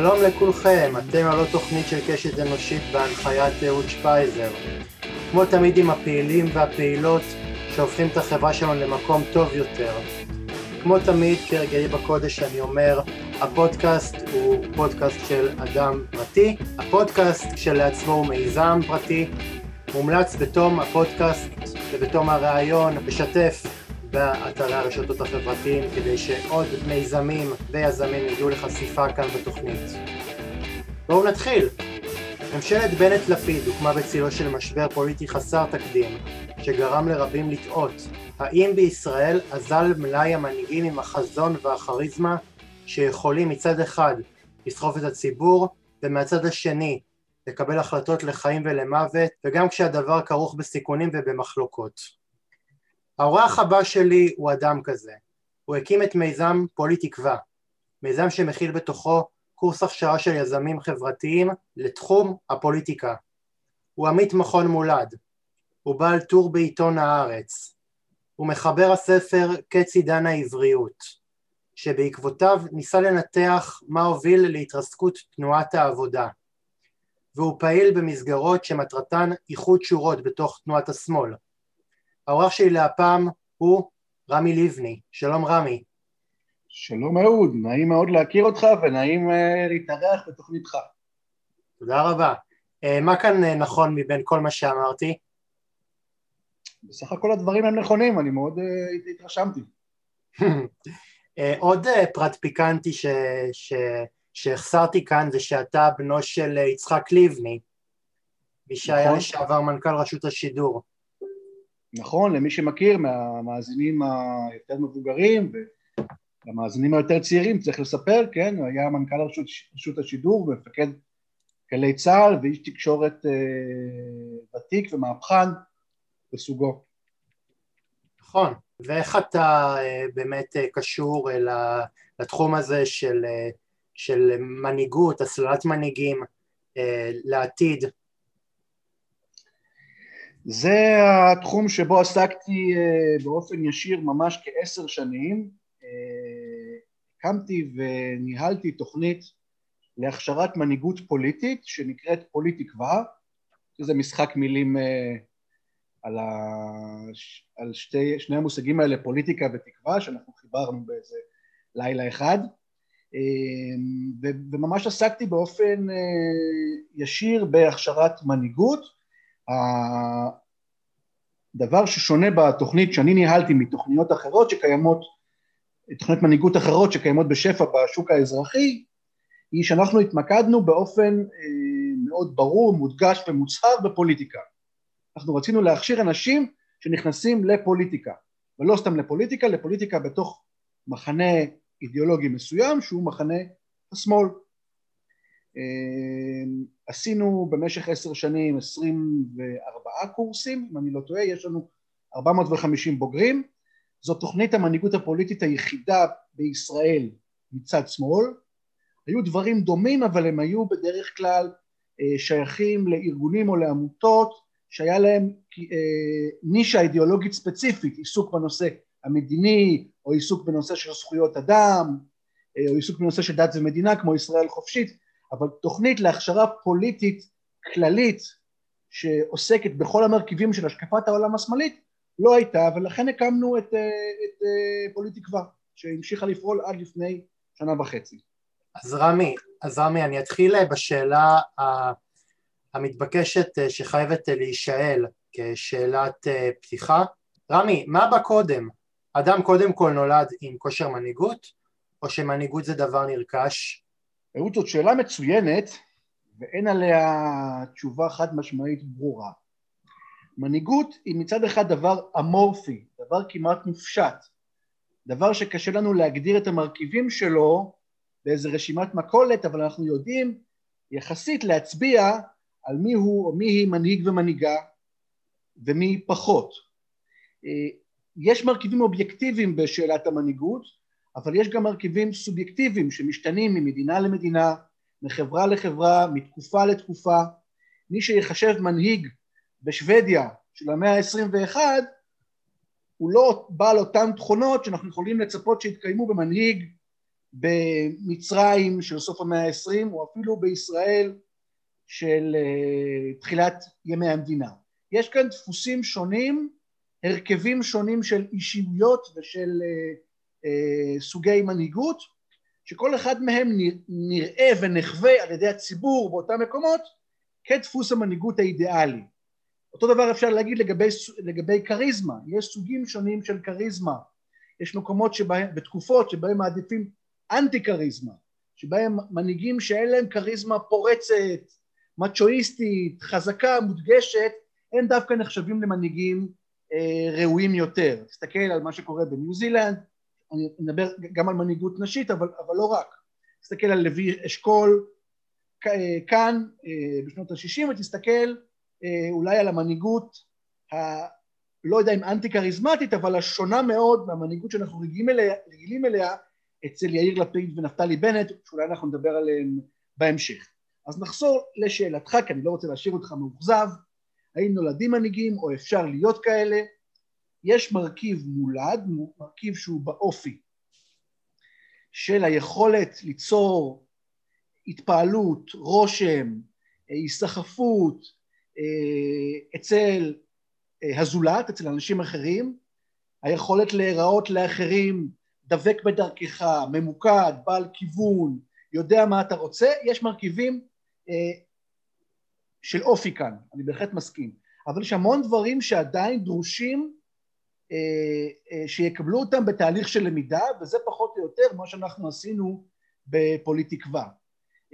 שלום לכולכם, אתם עוד תוכנית של קשת אנושית בהנחיית אהוד שפייזר. כמו תמיד עם הפעילים והפעילות שהופכים את החברה שלנו למקום טוב יותר. כמו תמיד, כרגעי בקודש אני אומר, הפודקאסט הוא פודקאסט של אדם פרטי, הפודקאסט כשלעצמו הוא מיזם פרטי, מומלץ בתום הפודקאסט ובתום הראיון לשתף באתרי הרשתות החברתיים כדי שעוד מיזמים ויזמים יגיעו לחשיפה כאן בתוכנית. בואו נתחיל. ממשלת בנט-לפיד הוקמה בצילו של משבר פוליטי חסר תקדים שגרם לרבים לטעות האם בישראל אזל מלאי המנהיגים עם החזון והכריזמה שיכולים מצד אחד לסחוף את הציבור ומהצד השני לקבל החלטות לחיים ולמוות וגם כשהדבר כרוך בסיכונים ובמחלוקות. האורח הבא שלי הוא אדם כזה. הוא הקים את מיזם פולי תקווה, מיזם שמכיל בתוכו קורס הכשרה של יזמים חברתיים לתחום הפוליטיקה. הוא עמית מכון מולד, הוא בעל טור בעיתון הארץ, הוא מחבר הספר קץ עידן העבריות, שבעקבותיו ניסה לנתח מה הוביל להתרסקות תנועת העבודה, והוא פעיל במסגרות שמטרתן איחוד שורות בתוך תנועת השמאל. האורח שלי להפעם הוא רמי לבני. שלום רמי. שלום אהוד, נעים מאוד להכיר אותך ונעים uh, להתארח בתוכניתך. תודה רבה. Uh, מה כאן uh, נכון מבין כל מה שאמרתי? בסך הכל הדברים הם נכונים, אני מאוד uh, התרשמתי. uh, עוד uh, פרט פיקנטי ש... ש... שהחסרתי כאן זה שאתה בנו של יצחק לבני, מי שהיה נכון. לשעבר מנכ"ל רשות השידור. נכון, למי שמכיר מהמאזינים היותר מבוגרים והמאזינים היותר צעירים צריך לספר, כן, הוא היה מנכ"ל רשות, רשות השידור ומפקד גלי צה"ל ואיש תקשורת אה, ותיק ומהפכן בסוגו. נכון, ואיך אתה אה, באמת אה, קשור אל לתחום הזה של, אה, של מנהיגות, הסללת מנהיגים אה, לעתיד זה התחום שבו עסקתי אה, באופן ישיר ממש כעשר שנים. אה, הקמתי וניהלתי תוכנית להכשרת מנהיגות פוליטית שנקראת פולי תקווה, שזה משחק מילים אה, על, ה... על שתי, שני המושגים האלה, פוליטיקה ותקווה, שאנחנו חיברנו באיזה לילה אחד. וממש עסקתי באופן ישיר בהכשרת מנהיגות. הדבר ששונה בתוכנית שאני ניהלתי מתוכניות אחרות שקיימות, תוכניות מנהיגות אחרות שקיימות בשפע בשוק האזרחי, היא שאנחנו התמקדנו באופן אה, מאוד ברור, מודגש ומוצהר בפוליטיקה. אנחנו רצינו להכשיר אנשים שנכנסים לפוליטיקה, ולא סתם לפוליטיקה, לפוליטיקה בתוך מחנה אידיאולוגי מסוים שהוא מחנה השמאל. אה, עשינו במשך עשר שנים עשרים וארבעה קורסים, אם אני לא טועה, יש לנו ארבע מאות וחמישים בוגרים, זו תוכנית המנהיגות הפוליטית היחידה בישראל מצד שמאל, היו דברים דומים אבל הם היו בדרך כלל אה, שייכים לארגונים או לעמותות שהיה להם אה, נישה אידיאולוגית ספציפית, עיסוק בנושא המדיני או עיסוק בנושא של זכויות אדם או עיסוק בנושא של דת ומדינה כמו ישראל חופשית אבל תוכנית להכשרה פוליטית כללית שעוסקת בכל המרכיבים של השקפת העולם השמאלית לא הייתה ולכן הקמנו את, אה, את אה, פוליטיקווה שהמשיכה לפעול עד לפני שנה וחצי. אז רמי, אז רמי אני אתחיל אה, בשאלה המתבקשת שחייבת להישאל כשאלת פתיחה. רמי, מה בא קודם? אדם קודם כל נולד עם כושר מנהיגות או שמנהיגות זה דבר נרכש? אהוד, זאת שאלה מצוינת ואין עליה תשובה חד משמעית ברורה. מנהיגות היא מצד אחד דבר אמורפי, דבר כמעט מופשט, דבר שקשה לנו להגדיר את המרכיבים שלו באיזה רשימת מכולת, אבל אנחנו יודעים יחסית להצביע על מי הוא או מי היא מנהיג ומנהיגה ומי פחות. אה, יש מרכיבים אובייקטיביים בשאלת המנהיגות, אבל יש גם מרכיבים סובייקטיביים שמשתנים ממדינה למדינה, מחברה לחברה, מתקופה לתקופה. מי שיחשב מנהיג בשוודיה של המאה ה-21 הוא לא בעל אותן תכונות שאנחנו יכולים לצפות שיתקיימו במנהיג במצרים של סוף המאה העשרים, או אפילו בישראל של uh, תחילת ימי המדינה. יש כאן דפוסים שונים, הרכבים שונים של אישיויות ושל uh, סוגי מנהיגות, שכל אחד מהם נראה ונחווה על ידי הציבור באותם מקומות כדפוס המנהיגות האידיאלי. אותו דבר אפשר להגיד לגבי, לגבי כריזמה, יש סוגים שונים של כריזמה, יש מקומות שבהם, בתקופות שבהם מעדיפים אנטי כריזמה, שבהם מנהיגים שאין להם כריזמה פורצת, מצ'ואיסטית, חזקה, מודגשת, הם דווקא נחשבים למנהיגים אה, ראויים יותר. תסתכל על מה שקורה בניו זילנד, אני מדבר גם על מנהיגות נשית, אבל, אבל לא רק. תסתכל על לוי אשכול אה, כאן אה, בשנות ה-60 ותסתכל אה, אולי על המנהיגות ה... לא יודע אם אנטי כריזמטית, אבל השונה מאוד מהמנהיגות שאנחנו רגילים אליה, רגילים אליה אצל יאיר לפיד ונפתלי בנט, שאולי אנחנו נדבר עליהם בהמשך. אז נחזור לשאלתך, כי אני לא רוצה להשאיר אותך מאוכזב, האם נולדים מנהיגים או אפשר להיות כאלה? יש מרכיב מולד, מרכיב שהוא באופי של היכולת ליצור התפעלות, רושם, היסחפות אה, אצל אה, הזולת, אצל אנשים אחרים, היכולת להיראות לאחרים דבק בדרכך, ממוקד, בעל כיוון, יודע מה אתה רוצה, יש מרכיבים אה, של אופי כאן, אני בהחלט מסכים, אבל יש המון דברים שעדיין דרושים אה, אה, שיקבלו אותם בתהליך של למידה, וזה פחות או יותר מה שאנחנו עשינו בפוליטיקווה.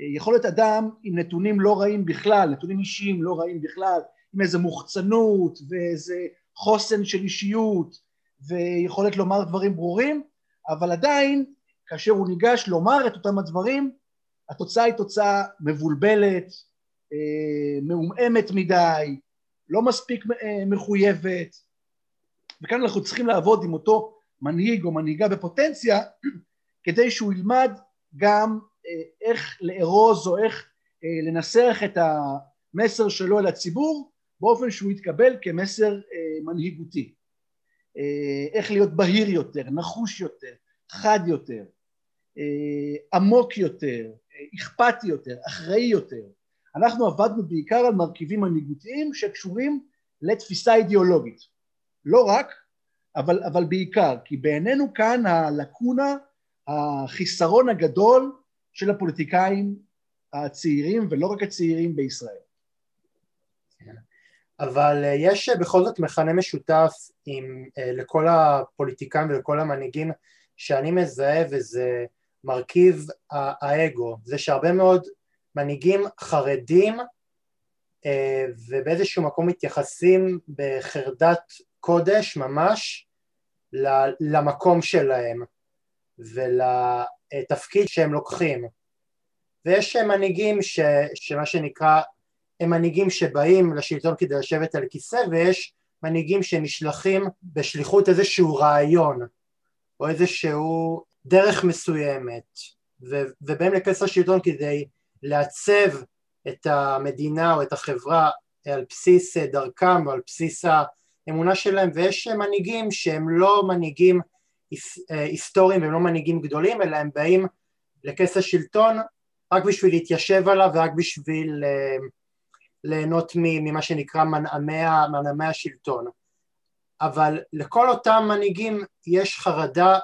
אה, יכול להיות אדם עם נתונים לא רעים בכלל, נתונים אישיים לא רעים בכלל, עם איזה מוחצנות ואיזה חוסן של אישיות ויכולת לומר דברים ברורים, אבל עדיין כאשר הוא ניגש לומר את אותם הדברים, התוצאה היא תוצאה מבולבלת, מעומעמת מדי, לא מספיק מחויבת, וכאן אנחנו צריכים לעבוד עם אותו מנהיג או מנהיגה בפוטנציה כדי שהוא ילמד גם אה, איך לארוז או איך אה, לנסח את המסר שלו אל הציבור באופן שהוא יתקבל כמסר אה, מנהיגותי. איך להיות בהיר יותר, נחוש יותר, חד יותר, עמוק יותר, אכפתי יותר, אחראי יותר. אנחנו עבדנו בעיקר על מרכיבים מנהיגותיים שקשורים לתפיסה אידיאולוגית. לא רק, אבל, אבל בעיקר, כי בעינינו כאן הלקונה, החיסרון הגדול של הפוליטיקאים הצעירים, ולא רק הצעירים בישראל. אבל אה, יש אה, בכל זאת מכנה משותף עם, אה, לכל הפוליטיקאים ולכל המנהיגים שאני מזהה, וזה מרכיב האגו, זה שהרבה מאוד מנהיגים חרדים ובאיזשהו מקום מתייחסים בחרדת קודש ממש למקום שלהם ולתפקיד שהם לוקחים. ויש מנהיגים ש, שמה שנקרא הם מנהיגים שבאים לשלטון כדי לשבת על כיסא ויש מנהיגים שנשלחים בשליחות איזשהו רעיון או איזשהו דרך מסוימת ו, ובאים לכס השלטון כדי לעצב את המדינה או את החברה על בסיס דרכם או על בסיס האמונה שלהם ויש מנהיגים שהם לא מנהיגים אה, היסטוריים והם לא מנהיגים גדולים אלא הם באים לכס השלטון רק בשביל להתיישב עליו ורק בשביל אה, ליהנות ממה שנקרא מנעמי, מנעמי השלטון אבל לכל אותם מנהיגים יש חרדה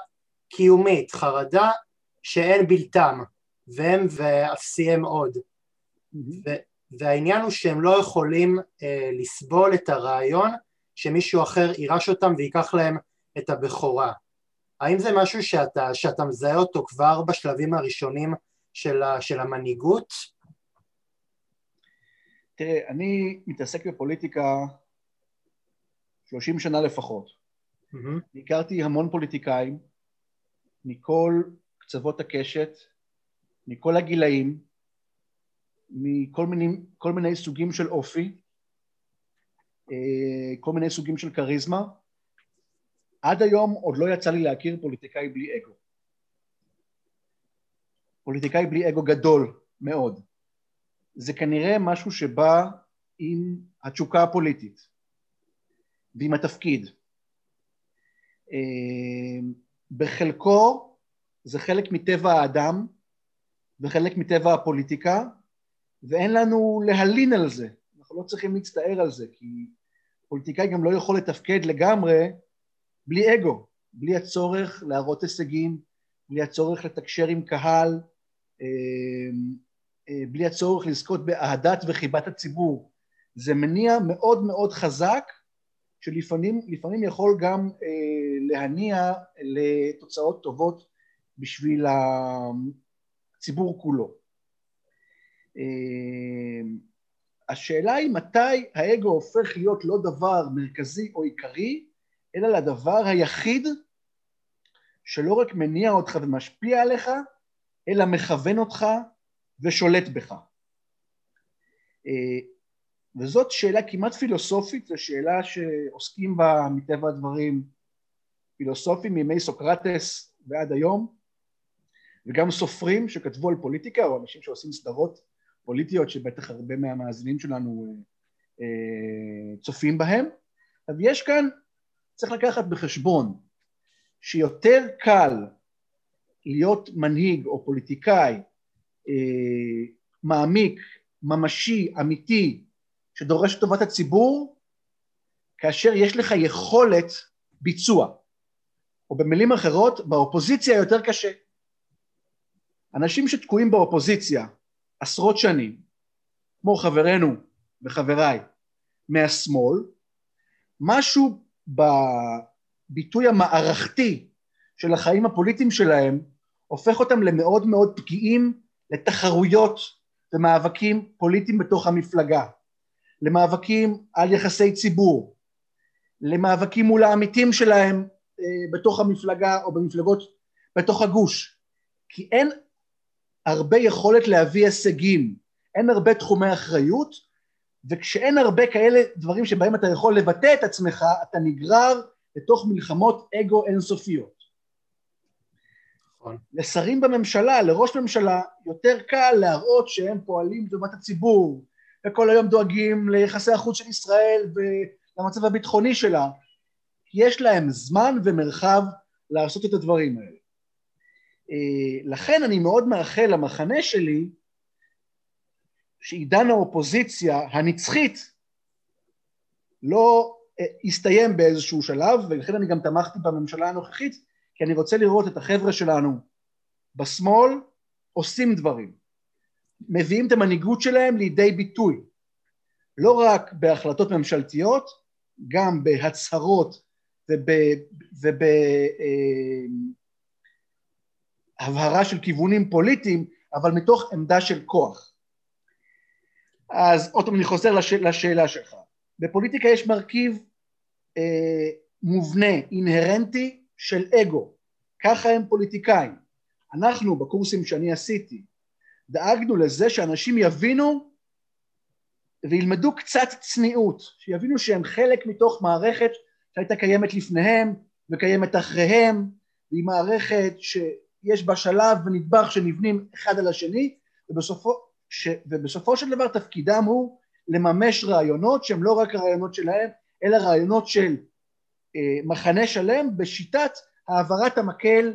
קיומית, חרדה שאין בלתם והם ואפסיהם עוד mm-hmm. והעניין הוא שהם לא יכולים אה, לסבול את הרעיון שמישהו אחר יירש אותם וייקח להם את הבכורה. האם זה משהו שאתה, שאתה מזהה אותו כבר בשלבים הראשונים של, ה, של המנהיגות? תראה, אני מתעסק בפוליטיקה 30 שנה לפחות. Mm-hmm. הכרתי המון פוליטיקאים מכל קצוות הקשת, מכל הגילאים, מכל מיני, מיני סוגים של אופי, כל מיני סוגים של כריזמה. עד היום עוד לא יצא לי להכיר פוליטיקאי בלי אגו. פוליטיקאי בלי אגו גדול מאוד. זה כנראה משהו שבא עם התשוקה הפוליטית ועם התפקיד. אה, בחלקו זה חלק מטבע האדם וחלק מטבע הפוליטיקה, ואין לנו להלין על זה, אנחנו לא צריכים להצטער על זה, כי פוליטיקאי גם לא יכול לתפקד לגמרי בלי אגו, בלי הצורך להראות הישגים, בלי הצורך לתקשר עם קהל, אה, אה, בלי הצורך לזכות באהדת וחיבת הציבור. זה מניע מאוד מאוד חזק, שלפעמים יכול גם אה, להניע לתוצאות טובות בשביל הציבור כולו. השאלה היא מתי האגו הופך להיות לא דבר מרכזי או עיקרי, אלא לדבר היחיד שלא רק מניע אותך ומשפיע עליך, אלא מכוון אותך ושולט בך. אה, וזאת שאלה כמעט פילוסופית, זו שאלה שעוסקים בה מטבע הדברים פילוסופים מימי סוקרטס ועד היום, וגם סופרים שכתבו על פוליטיקה, או אנשים שעושים סדרות פוליטיות שבטח הרבה מהמאזינים שלנו אה, אה, צופים בהם. אז יש כאן, צריך לקחת בחשבון, שיותר קל להיות מנהיג או פוליטיקאי אה, מעמיק, ממשי, אמיתי, שדורש טובת הציבור, כאשר יש לך יכולת ביצוע. או במילים אחרות, באופוזיציה יותר קשה. אנשים שתקועים באופוזיציה עשרות שנים, כמו חברינו וחבריי מהשמאל, משהו בביטוי המערכתי של החיים הפוליטיים שלהם הופך אותם למאוד מאוד פגיעים לתחרויות ומאבקים פוליטיים בתוך המפלגה, למאבקים על יחסי ציבור, למאבקים מול העמיתים שלהם אה, בתוך המפלגה או במפלגות בתוך הגוש, כי אין הרבה יכולת להביא הישגים, אין הרבה תחומי אחריות, וכשאין הרבה כאלה דברים שבהם אתה יכול לבטא את עצמך, אתה נגרר לתוך מלחמות אגו אינסופיות. נכון. לשרים בממשלה, לראש ממשלה, יותר קל להראות שהם פועלים לטובת הציבור, וכל היום דואגים ליחסי החוץ של ישראל ולמצב הביטחוני שלה, כי יש להם זמן ומרחב לעשות את הדברים האלה. אה, לכן אני מאוד מאחל למחנה שלי שעידן האופוזיציה הנצחית לא אה, יסתיים באיזשהו שלב, ולכן אני גם תמכתי בממשלה הנוכחית, כי אני רוצה לראות את החבר'ה שלנו בשמאל עושים דברים, מביאים את המנהיגות שלהם לידי ביטוי, לא רק בהחלטות ממשלתיות, גם בהצהרות וב... הבהרה של כיוונים פוליטיים, אבל מתוך עמדה של כוח. אז עוד פעם אני חוזר לש... לשאלה שלך. בפוליטיקה יש מרכיב אה, מובנה, אינהרנטי, של אגו. ככה הם פוליטיקאים. אנחנו, בקורסים שאני עשיתי, דאגנו לזה שאנשים יבינו וילמדו קצת צניעות, שיבינו שהם חלק מתוך מערכת שהייתה קיימת לפניהם וקיימת אחריהם, והיא מערכת ש... יש בה שלב ונדבך שנבנים אחד על השני, ובסופו, ש, ובסופו של דבר תפקידם הוא לממש רעיונות שהם לא רק רעיונות שלהם, אלא רעיונות של אה, מחנה שלם בשיטת העברת המקל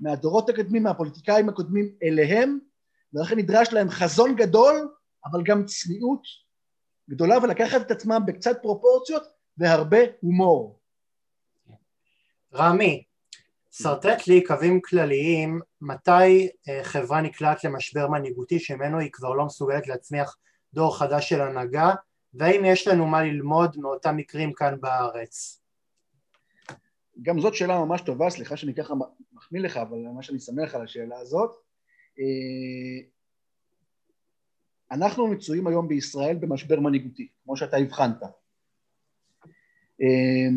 מהדורות הקודמים, מהפוליטיקאים הקודמים אליהם, ולכן נדרש להם חזון גדול, אבל גם צניעות גדולה, ולקחת את עצמם בקצת פרופורציות והרבה הומור. רמי, שרטט לי קווים כלליים מתי אה, חברה נקלעת למשבר מנהיגותי שממנו היא כבר לא מסוגלת להצמיח דור חדש של הנהגה והאם יש לנו מה ללמוד מאותם מקרים כאן בארץ? גם זאת שאלה ממש טובה, סליחה שאני ככה מחמיא לך, אבל ממש אני שמח על השאלה הזאת. אה, אנחנו מצויים היום בישראל במשבר מנהיגותי, כמו שאתה הבחנת. אה,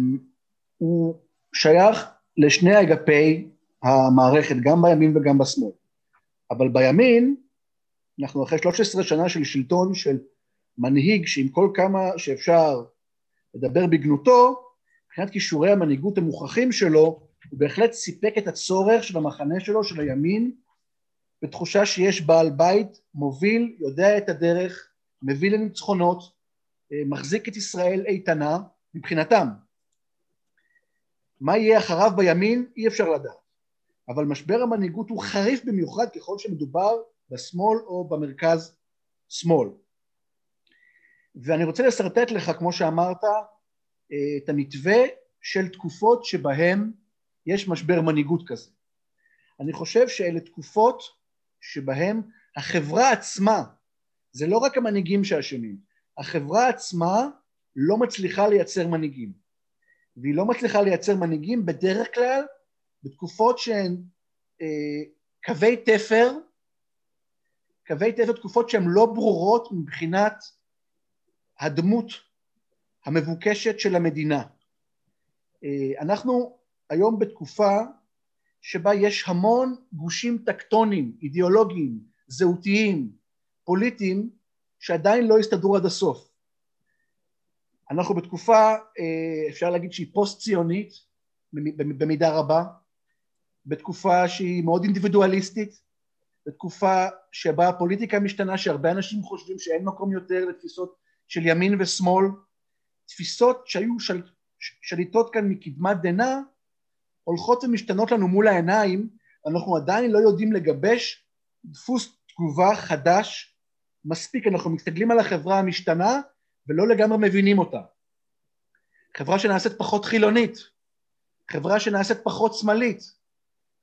הוא שייך לשני אגפי המערכת, גם בימין וגם בשמאל. אבל בימין, אנחנו אחרי 13 שנה של שלטון של מנהיג שעם כל כמה שאפשר לדבר בגנותו, מבחינת כישורי המנהיגות המוכחים שלו, הוא בהחלט סיפק את הצורך של המחנה שלו, של הימין, בתחושה שיש בעל בית, מוביל, יודע את הדרך, מביא לניצחונות, אה, מחזיק את ישראל איתנה, מבחינתם. מה יהיה אחריו בימין אי אפשר לדעת. אבל משבר המנהיגות הוא חריף במיוחד ככל שמדובר בשמאל או במרכז שמאל. ואני רוצה לשרטט לך, כמו שאמרת, את המתווה של תקופות שבהן יש משבר מנהיגות כזה. אני חושב שאלה תקופות שבהן החברה עצמה, זה לא רק המנהיגים שאשמים, החברה עצמה לא מצליחה לייצר מנהיגים. והיא לא מצליחה לייצר מנהיגים בדרך כלל בתקופות שהן אה, קווי תפר, קווי תפר תקופות שהן לא ברורות מבחינת הדמות המבוקשת של המדינה. אה, אנחנו היום בתקופה שבה יש המון גושים טקטוניים, אידיאולוגיים, זהותיים, פוליטיים, שעדיין לא הסתדרו עד הסוף. אנחנו בתקופה, אה, אפשר להגיד שהיא פוסט-ציונית במידה רבה, בתקופה שהיא מאוד אינדיבידואליסטית, בתקופה שבה הפוליטיקה משתנה, שהרבה אנשים חושבים שאין מקום יותר לתפיסות של ימין ושמאל, תפיסות שהיו של, שליטות כאן מקדמת דנא, הולכות ומשתנות לנו מול העיניים, אנחנו עדיין לא יודעים לגבש דפוס תגובה חדש. מספיק, אנחנו מסתכלים על החברה המשתנה ולא לגמרי מבינים אותה. חברה שנעשית פחות חילונית, חברה שנעשית פחות שמאלית,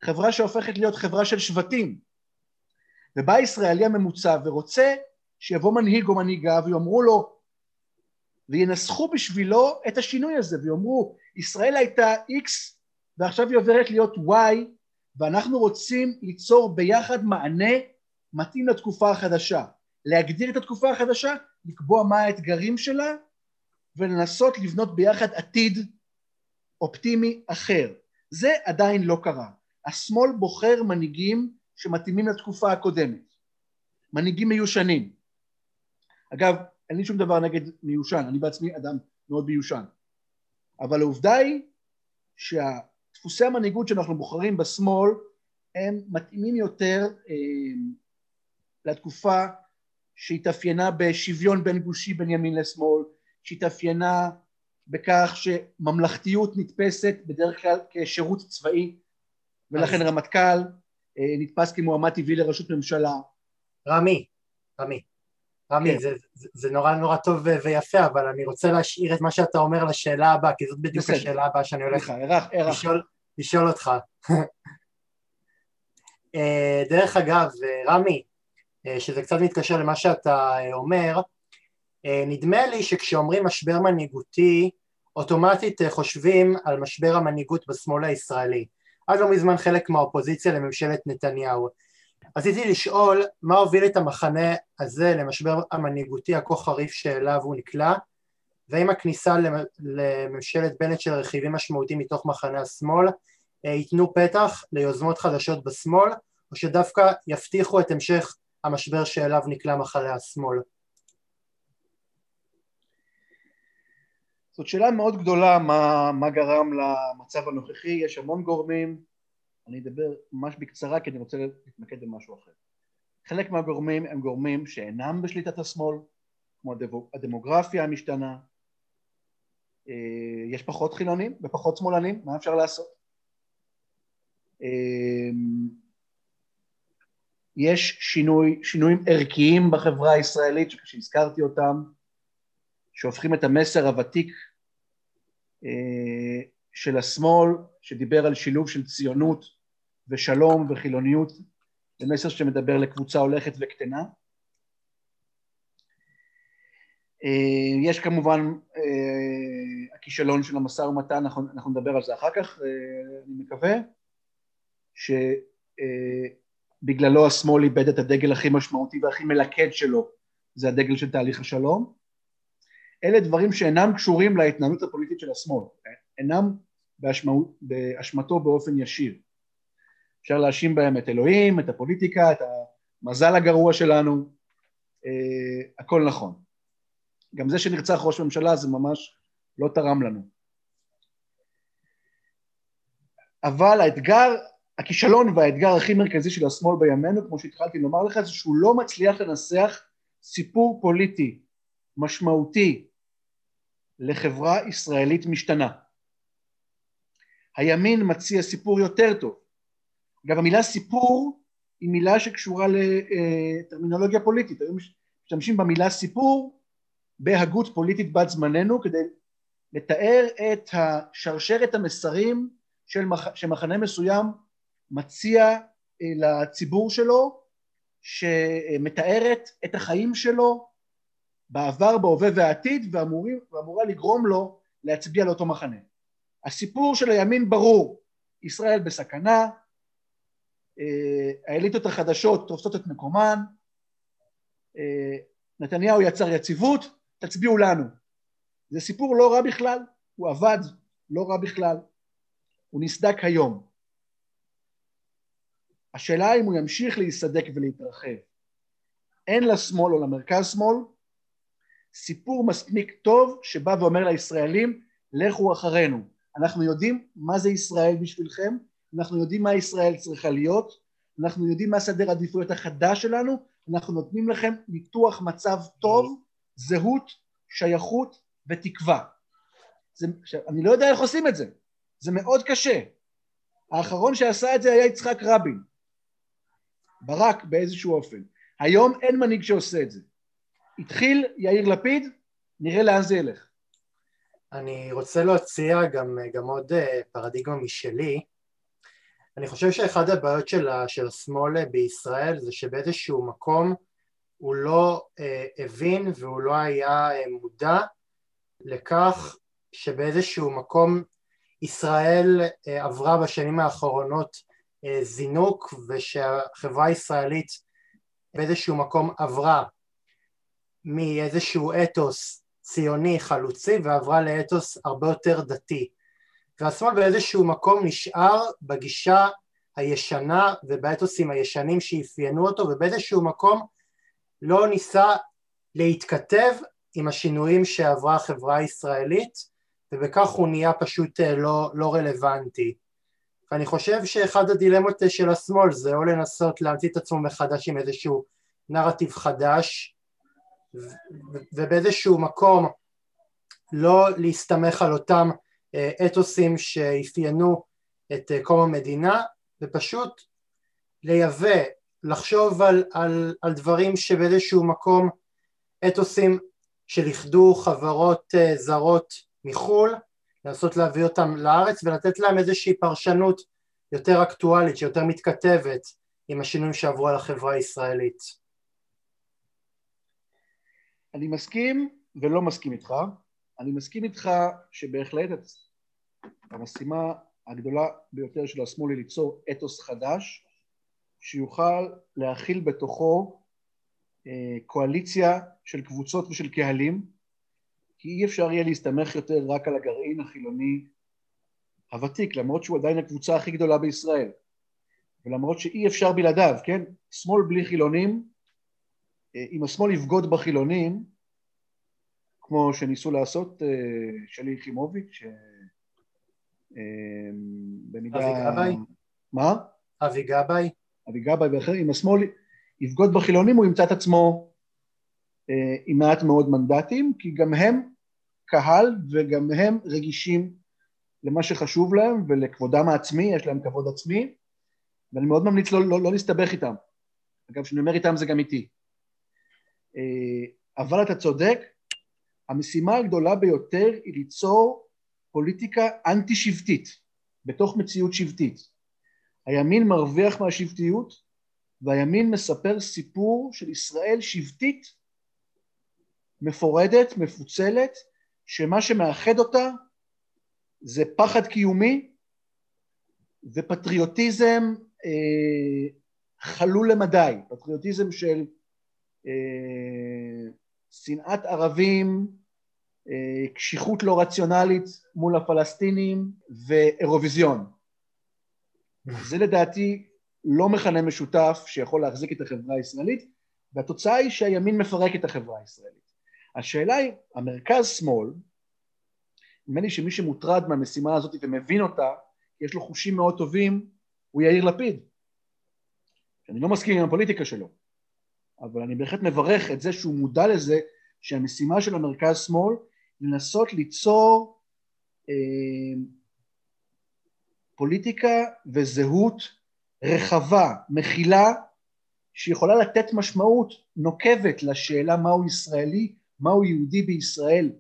חברה שהופכת להיות חברה של שבטים. ובא הישראלי הממוצע ורוצה שיבוא מנהיג או מנהיגה ויאמרו לו, וינסחו בשבילו את השינוי הזה, ויאמרו, ישראל הייתה X ועכשיו היא עוברת להיות Y, ואנחנו רוצים ליצור ביחד מענה מתאים לתקופה החדשה. להגדיר את התקופה החדשה, לקבוע מה האתגרים שלה, ולנסות לבנות ביחד עתיד אופטימי אחר. זה עדיין לא קרה. השמאל בוחר מנהיגים שמתאימים לתקופה הקודמת. מנהיגים מיושנים. אגב, אין לי שום דבר נגד מיושן, אני בעצמי אדם מאוד מיושן. אבל העובדה היא שהדפוסי המנהיגות שאנחנו בוחרים בשמאל הם מתאימים יותר אה, לתקופה שהתאפיינה בשוויון בין גושי בין ימין לשמאל, שהתאפיינה בכך שממלכתיות נתפסת בדרך כלל כשירות צבאי ולכן אז... רמטכ"ל אה, נתפס כמועמד טבעי לראשות ממשלה. רמי, רמי, רמי, כן. זה, זה, זה נורא נורא טוב ויפה, אבל אני רוצה להשאיר את מה שאתה אומר לשאלה הבאה, כי זאת בדיוק בסדר. השאלה הבאה שאני הולך ערך, ערך. לשאול, לשאול אותך. אה, דרך אגב, רמי, אה, שזה קצת מתקשר למה שאתה אומר, נדמה לי שכשאומרים משבר מנהיגותי, אוטומטית חושבים על משבר המנהיגות בשמאל הישראלי. עד לא מזמן חלק מהאופוזיציה לממשלת נתניהו. רציתי לשאול מה הוביל את המחנה הזה למשבר המנהיגותי הכה חריף שאליו הוא נקלע והאם הכניסה לממשלת בנט של רכיבים משמעותיים מתוך מחנה השמאל אה, ייתנו פתח ליוזמות חדשות בשמאל או שדווקא יבטיחו את המשך המשבר שאליו נקלע מחנה השמאל? זאת שאלה מאוד גדולה מה, מה גרם למצב הנוכחי, יש המון גורמים, אני אדבר ממש בקצרה כי אני רוצה להתמקד במשהו אחר. חלק מהגורמים הם גורמים שאינם בשליטת השמאל, כמו הדמוגרפיה המשתנה, אה, יש פחות חילונים ופחות שמאלנים, מה אפשר לעשות? אה, יש שינוי, שינויים ערכיים בחברה הישראלית שהזכרתי אותם, שהופכים את המסר הוותיק אה, של השמאל, שדיבר על שילוב של ציונות ושלום וחילוניות, זה מסר שמדבר לקבוצה הולכת וקטנה. אה, יש כמובן אה, הכישלון של המשא ומתן, אנחנו, אנחנו נדבר על זה אחר כך, אני מקווה, שבגללו השמאל איבד את הדגל הכי משמעותי והכי מלכד שלו, זה הדגל של תהליך השלום. אלה דברים שאינם קשורים להתנהלות הפוליטית של השמאל, אינם באשמתו, באשמתו באופן ישיר. אפשר להאשים בהם את אלוהים, את הפוליטיקה, את המזל הגרוע שלנו, אה, הכל נכון. גם זה שנרצח ראש ממשלה זה ממש לא תרם לנו. אבל האתגר, הכישלון והאתגר הכי מרכזי של השמאל בימינו, כמו שהתחלתי לומר לך, זה שהוא לא מצליח לנסח סיפור פוליטי משמעותי לחברה ישראלית משתנה. הימין מציע סיפור יותר טוב. אגב המילה סיפור היא מילה שקשורה לטרמינולוגיה פוליטית, היום משתמשים במילה סיפור בהגות פוליטית בת זמננו כדי לתאר את השרשרת המסרים של מח... שמחנה מסוים מציע אה, לציבור שלו שמתארת את החיים שלו בעבר, בהווה והעתיד ואמורים, ואמורה לגרום לו להצביע לאותו מחנה. הסיפור של הימין ברור, ישראל בסכנה, אה, האליטות החדשות תופסות את מקומן, אה, נתניהו יצר יציבות, תצביעו לנו. זה סיפור לא רע בכלל, הוא עבד, לא רע בכלל, הוא נסדק היום. השאלה אם הוא ימשיך להיסדק ולהתרחב. אין לשמאל או למרכז שמאל סיפור מספיק טוב שבא ואומר לישראלים לכו אחרינו. אנחנו יודעים מה זה ישראל בשבילכם, אנחנו יודעים מה ישראל צריכה להיות, אנחנו יודעים מה סדר העדיפויות החדש שלנו, אנחנו נותנים לכם ניתוח מצב טוב, זהות, שייכות ותקווה. זה, אני לא יודע איך עושים את זה, זה מאוד קשה. האחרון שעשה את זה היה יצחק רבין, ברק באיזשהו אופן. היום אין מנהיג שעושה את זה. התחיל יאיר לפיד, נראה לאן זה ילך. אני רוצה להציע גם, גם עוד אה, פרדיגמה משלי. אני חושב שאחד הבעיות של, של השמאל בישראל זה שבאיזשהו מקום הוא לא אה, הבין והוא לא היה אה, מודע לכך שבאיזשהו מקום ישראל אה, עברה בשנים האחרונות אה, זינוק ושהחברה הישראלית באיזשהו מקום עברה מאיזשהו אתוס ציוני חלוצי ועברה לאתוס הרבה יותר דתי והשמאל באיזשהו מקום נשאר בגישה הישנה ובאתוסים הישנים שאפיינו אותו ובאיזשהו מקום לא ניסה להתכתב עם השינויים שעברה החברה הישראלית ובכך הוא נהיה פשוט אה, לא, לא רלוונטי. ואני חושב שאחד הדילמות אה, של השמאל זה או לנסות להמציא את עצמו מחדש עם איזשהו נרטיב חדש ובאיזשהו מקום לא להסתמך על אותם אה, אתוסים שאפיינו את קום המדינה ופשוט לייבא, לחשוב על, על, על דברים שבאיזשהו מקום אתוסים של איחדו חברות זרות מחו"ל, לנסות להביא אותם לארץ ולתת להם איזושהי פרשנות יותר אקטואלית, שיותר מתכתבת עם השינויים שעברו על החברה הישראלית. אני מסכים ולא מסכים איתך. אני מסכים איתך שבהחלט המשימה הגדולה ביותר של השמאל היא ליצור אתוס חדש שיוכל להכיל בתוכו אה, קואליציה של קבוצות ושל קהלים כי אי אפשר יהיה להסתמך יותר רק על הגרעין החילוני הוותיק, למרות שהוא עדיין הקבוצה הכי גדולה בישראל, ולמרות שאי אפשר בלעדיו, כן? שמאל בלי חילונים, אה, אם השמאל יבגוד בחילונים, כמו שניסו לעשות אה, שלי יחימוביץ', אה, במידה... אבי גבאי? מה? אבי גבאי? אבי גבאי ואחרים, אם השמאל יבגוד בחילונים הוא ימצא את עצמו עם מעט מאוד מנדטים, כי גם הם קהל וגם הם רגישים למה שחשוב להם ולכבודם העצמי, יש להם כבוד עצמי, ואני מאוד ממליץ לא, לא, לא להסתבך איתם. אגב, כשאני אומר איתם זה גם איתי. אה, אבל אתה צודק, המשימה הגדולה ביותר היא ליצור פוליטיקה אנטי שבטית, בתוך מציאות שבטית. הימין מרוויח מהשבטיות, והימין מספר סיפור של ישראל שבטית, מפורדת, מפוצלת, שמה שמאחד אותה זה פחד קיומי ופטריוטיזם אה, חלול למדי, פטריוטיזם של אה, שנאת ערבים, אה, קשיחות לא רציונלית מול הפלסטינים ואירוויזיון. זה לדעתי לא מכנה משותף שיכול להחזיק את החברה הישראלית, והתוצאה היא שהימין מפרק את החברה הישראלית. השאלה היא, המרכז שמאל, נדמה לי שמי שמוטרד מהמשימה הזאת ומבין אותה, יש לו חושים מאוד טובים, הוא יאיר לפיד. אני לא מסכים עם הפוליטיקה שלו, אבל אני בהחלט מברך את זה שהוא מודע לזה שהמשימה של המרכז שמאל לנסות ליצור אה, פוליטיקה וזהות רחבה, מכילה, שיכולה לתת משמעות נוקבת לשאלה מהו ישראלי, מהו יהודי בישראל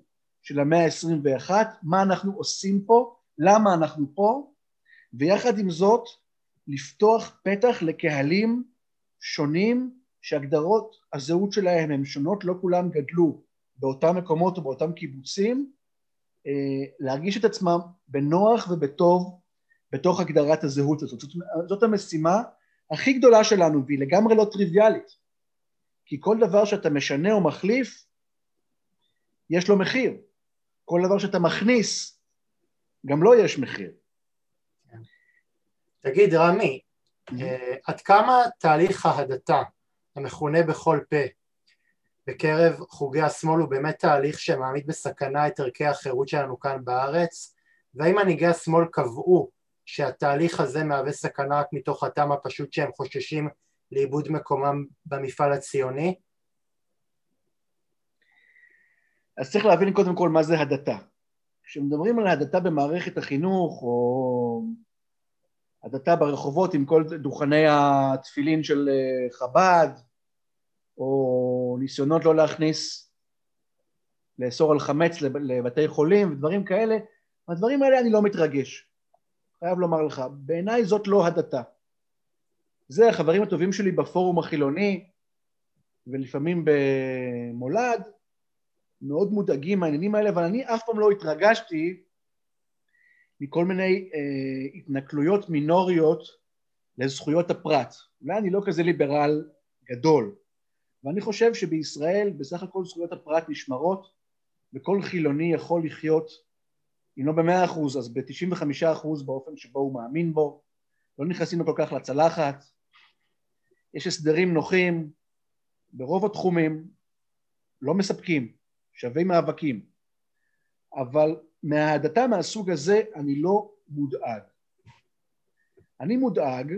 של המאה ה-21, מה אנחנו עושים פה, למה אנחנו פה, ויחד עם זאת לפתוח פתח לקהלים שונים שהגדרות הזהות שלהם הן שונות, לא כולם גדלו באותם מקומות או באותם קיבוצים, אה, להרגיש את עצמם בנוח ובטוב בתוך הגדרת הזהות הזאת. זאת, זאת המשימה הכי גדולה שלנו והיא לגמרי לא טריוויאלית, כי כל דבר שאתה משנה או מחליף, יש לו מחיר. כל דבר שאתה מכניס, גם לו לא יש מחיר. תגיד, רמי, mm-hmm. עד כמה תהליך ההדתה, המכונה בכל פה, בקרב חוגי השמאל הוא באמת תהליך שמעמיד בסכנה את ערכי החירות שלנו כאן בארץ, והאם מנהיגי השמאל קבעו שהתהליך הזה מהווה סכנה רק מתוך הטעם הפשוט שהם חוששים לאיבוד מקומם במפעל הציוני? אז צריך להבין קודם כל מה זה הדתה. כשמדברים על הדתה במערכת החינוך או הדתה ברחובות עם כל דוכני התפילין של אה, חב"ד או ניסיונות לא להכניס, לאסור על חמץ לבתי חולים ודברים כאלה, הדברים האלה אני לא מתרגש. חייב לומר לך, בעיניי זאת לא הדתה. זה החברים הטובים שלי בפורום החילוני, ולפעמים במולד, מאוד מודאגים מהעניינים האלה, אבל אני אף פעם לא התרגשתי מכל מיני אה, התנכלויות מינוריות לזכויות הפרט. אולי אני לא כזה ליברל גדול, ואני חושב שבישראל בסך הכל זכויות הפרט נשמרות, וכל חילוני יכול לחיות אם לא במאה אחוז, אז בתשעים וחמישה אחוז באופן שבו הוא מאמין בו, לא נכנסים לו כל כך לצלחת, יש הסדרים נוחים ברוב התחומים, לא מספקים, שווה מאבקים, אבל מההדתה מהסוג הזה אני לא מודאג. אני מודאג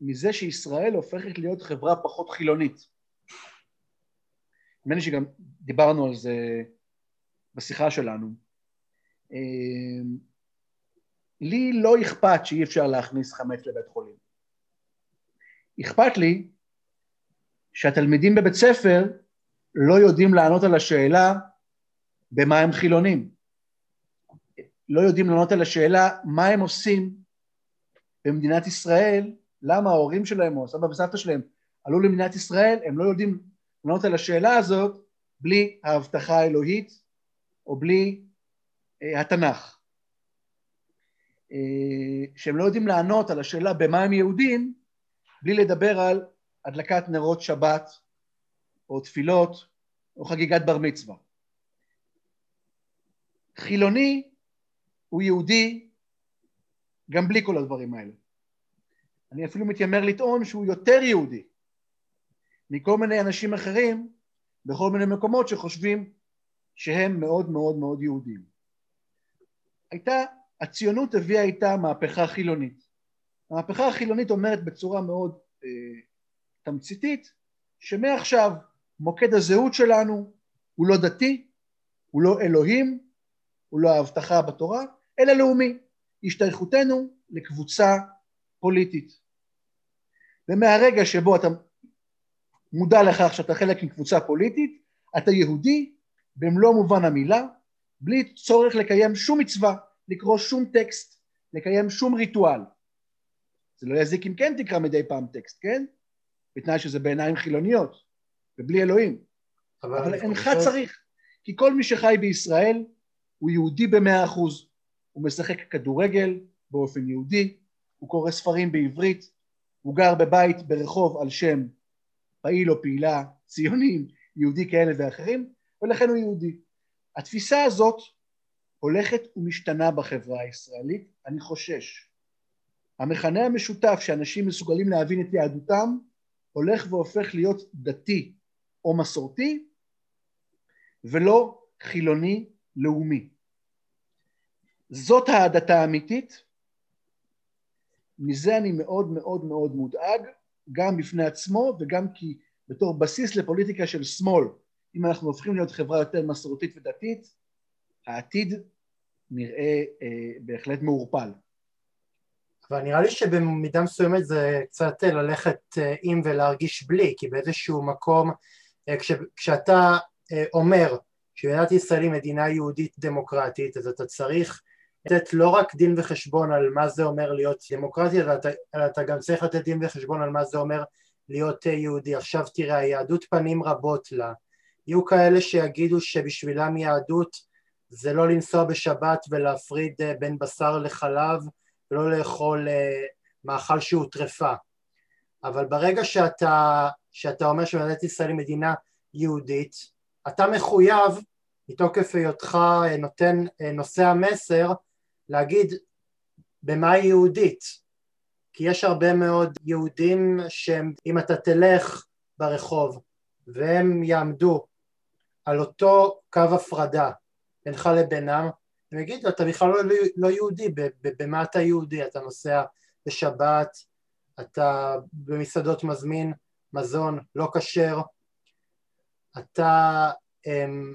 מזה שישראל הופכת להיות חברה פחות חילונית. נדמה לי שגם דיברנו על זה בשיחה שלנו. אמ, לי לא אכפת שאי אפשר להכניס חמץ לבית חולים. אכפת לי שהתלמידים בבית ספר לא יודעים לענות על השאלה במה הם חילונים. לא יודעים לענות על השאלה מה הם עושים במדינת ישראל, למה ההורים שלהם או סבא וסבתא שלהם עלו למדינת ישראל, הם לא יודעים לענות על השאלה הזאת בלי ההבטחה האלוהית או בלי אה, התנ"ך, אה, שהם לא יודעים לענות על השאלה במה הם יהודים, בלי לדבר על הדלקת נרות שבת, או תפילות, או חגיגת בר מצווה. חילוני הוא יהודי גם בלי כל הדברים האלה. אני אפילו מתיימר לטעון שהוא יותר יהודי מכל מיני אנשים אחרים בכל מיני מקומות שחושבים שהם מאוד מאוד מאוד יהודים. הייתה, הציונות הביאה איתה מהפכה חילונית. המהפכה החילונית אומרת בצורה מאוד אה, תמציתית, שמעכשיו מוקד הזהות שלנו הוא לא דתי, הוא לא אלוהים, הוא לא ההבטחה בתורה, אלא לאומי, השתייכותנו לקבוצה פוליטית. ומהרגע שבו אתה מודע לכך שאתה חלק מקבוצה פוליטית, אתה יהודי במלוא מובן המילה, בלי צורך לקיים שום מצווה, לקרוא שום טקסט, לקיים שום ריטואל. זה לא יזיק אם כן תקרא מדי פעם טקסט, כן? בתנאי שזה בעיניים חילוניות ובלי אלוהים. אבל, אבל אינך חושב... צריך, כי כל מי שחי בישראל הוא יהודי במאה אחוז. הוא משחק כדורגל באופן יהודי, הוא קורא ספרים בעברית, הוא גר בבית ברחוב על שם פעיל או פעילה ציונים, יהודי כאלה ואחרים, ולכן הוא יהודי. התפיסה הזאת הולכת ומשתנה בחברה הישראלית, אני חושש. המכנה המשותף שאנשים מסוגלים להבין את יהדותם הולך והופך להיות דתי או מסורתי ולא חילוני לאומי. זאת ההדתה האמיתית, מזה אני מאוד מאוד מאוד מודאג, גם בפני עצמו וגם כי בתור בסיס לפוליטיקה של שמאל אם אנחנו הופכים להיות חברה יותר מסורתית ודתית, העתיד נראה אה, בהחלט מעורפל. אבל נראה לי שבמידה מסוימת זה קצת ללכת עם ולהרגיש בלי, כי באיזשהו מקום כש, כשאתה אומר שמדינת ישראל היא מדינה יהודית דמוקרטית אז אתה צריך לתת לא רק דין וחשבון על מה זה אומר להיות דמוקרטי אלא אתה, אלא אתה גם צריך לתת דין וחשבון על מה זה אומר להיות יהודי. עכשיו תראה היהדות פנים רבות לה, יהיו כאלה שיגידו שבשבילם יהדות זה לא לנסוע בשבת ולהפריד בין בשר לחלב ולא לאכול מאכל שהוא טרפה אבל ברגע שאתה, שאתה אומר שמדינת ישראל היא מדינה יהודית אתה מחויב מתוקף היותך נותן נושא המסר להגיד במה היא יהודית. כי יש הרבה מאוד יהודים שהם אם אתה תלך ברחוב והם יעמדו על אותו קו הפרדה בינך לבינם הם יגידו אתה בכלל לא, לא יהודי במה אתה יהודי? אתה נוסע בשבת אתה במסעדות מזמין מזון לא כשר אתה, אמ,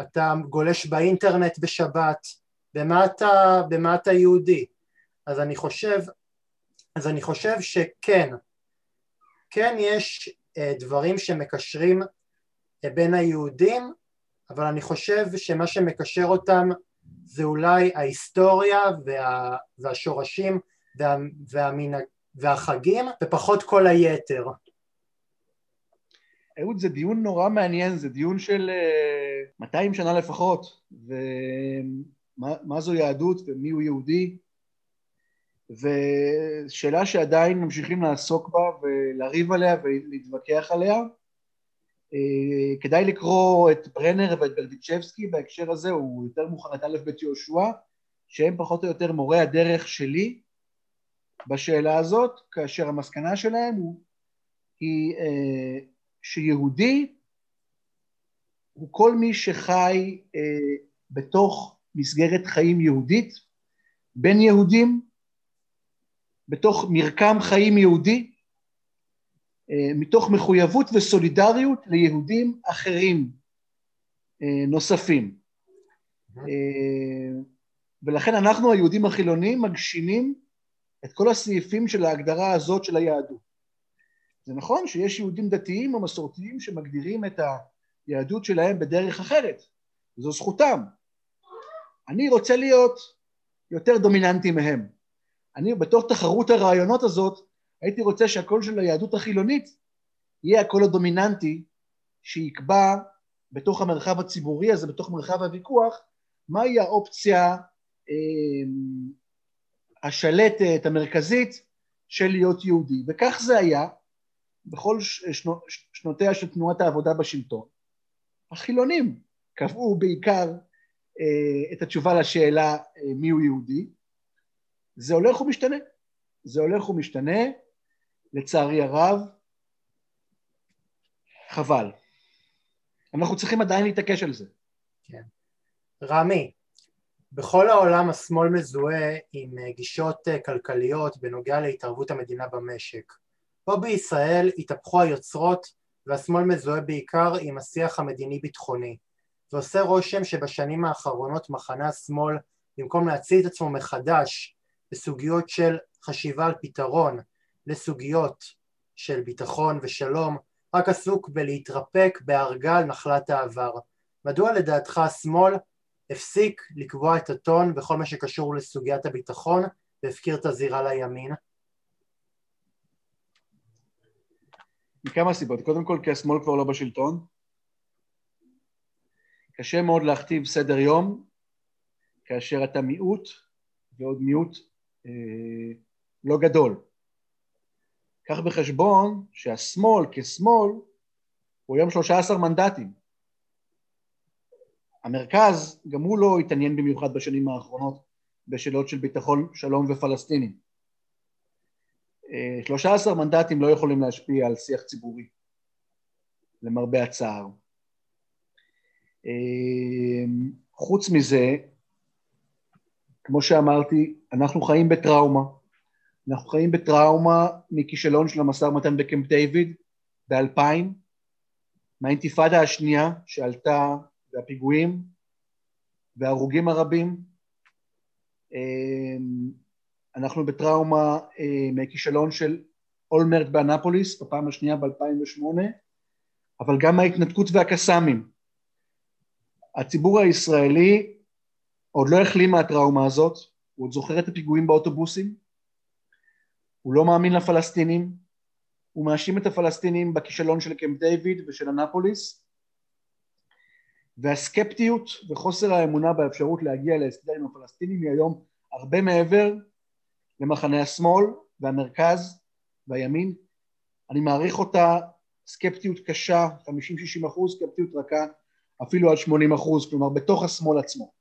אתה גולש באינטרנט בשבת, במה אתה, במה אתה יהודי? אז אני חושב, אז אני חושב שכן, כן יש אה, דברים שמקשרים אה, בין היהודים, אבל אני חושב שמה שמקשר אותם זה אולי ההיסטוריה וה, והשורשים וה, והמנהג, והחגים ופחות כל היתר. אהוד, זה דיון נורא מעניין, זה דיון של 200 אה, שנה לפחות, ומה זו יהדות ומי הוא יהודי, ושאלה שעדיין ממשיכים לעסוק בה ולריב עליה ולהתווכח עליה. אה, כדאי לקרוא את ברנר ואת ברדיצ'בסקי בהקשר הזה, הוא יותר מוכן את א' ב' יהושע, שהם פחות או יותר מורי הדרך שלי בשאלה הזאת, כאשר המסקנה שלהם הוא, היא אה, שיהודי הוא כל מי שחי אה, בתוך מסגרת חיים יהודית, בין יהודים, בתוך מרקם חיים יהודי, אה, מתוך מחויבות וסולידריות ליהודים אחרים אה, נוספים. אה, ולכן אנחנו היהודים החילונים מגשימים את כל הסעיפים של ההגדרה הזאת של היהדות. זה נכון שיש יהודים דתיים או מסורתיים שמגדירים את היהדות שלהם בדרך אחרת, זו זכותם. אני רוצה להיות יותר דומיננטי מהם. אני בתוך תחרות הרעיונות הזאת הייתי רוצה שהקול של היהדות החילונית יהיה הקול הדומיננטי שיקבע בתוך המרחב הציבורי הזה, בתוך מרחב הוויכוח, מהי האופציה אה, השלטת, המרכזית, של להיות יהודי. וכך זה היה, בכל שנו, שנותיה של תנועת העבודה בשלטון. החילונים קבעו בעיקר אה, את התשובה לשאלה אה, מיהו יהודי. זה הולך ומשתנה. זה הולך ומשתנה, לצערי הרב, חבל. אנחנו צריכים עדיין להתעקש על זה. כן. רמי, בכל העולם השמאל מזוהה עם אה, גישות אה, כלכליות בנוגע להתערבות המדינה במשק. פה בישראל התהפכו היוצרות והשמאל מזוהה בעיקר עם השיח המדיני-ביטחוני ועושה רושם שבשנים האחרונות מחנה השמאל במקום להציל את עצמו מחדש בסוגיות של חשיבה על פתרון לסוגיות של ביטחון ושלום רק עסוק בלהתרפק בהרגל נחלת העבר. מדוע לדעתך השמאל הפסיק לקבוע את הטון בכל מה שקשור לסוגיית הביטחון והפקיר את הזירה לימין? מכמה סיבות. קודם כל, כי השמאל כבר לא בשלטון. קשה מאוד להכתיב סדר יום כאשר אתה מיעוט ועוד מיעוט אה, לא גדול. קח בחשבון שהשמאל כשמאל הוא היום 13 מנדטים. המרכז, גם הוא לא התעניין במיוחד בשנים האחרונות בשאלות של ביטחון, שלום ופלסטינים. 13 מנדטים לא יכולים להשפיע על שיח ציבורי, למרבה הצער. אמ, חוץ מזה, כמו שאמרתי, אנחנו חיים בטראומה. אנחנו חיים בטראומה מכישלון של המשא ומתן בקמפ דיוויד ב-2000, מהאינתיפאדה השנייה שעלתה והפיגועים וההרוגים הרבים. אנחנו בטראומה אה, מכישלון של אולמרט באנפוליס בפעם השנייה ב-2008, אבל גם מההתנתקות והקסאמים. הציבור הישראלי עוד לא החלים מהטראומה הזאת, הוא עוד זוכר את הפיגועים באוטובוסים, הוא לא מאמין לפלסטינים, הוא מאשים את הפלסטינים בכישלון של קמפ דיוויד ושל אנפוליס, והסקפטיות וחוסר האמונה באפשרות להגיע להסדר עם הפלסטינים היא היום הרבה מעבר למחנה השמאל והמרכז והימין. אני מעריך אותה סקפטיות קשה, 50-60 אחוז, סקפטיות רכה, אפילו עד 80 אחוז, כלומר בתוך השמאל עצמו.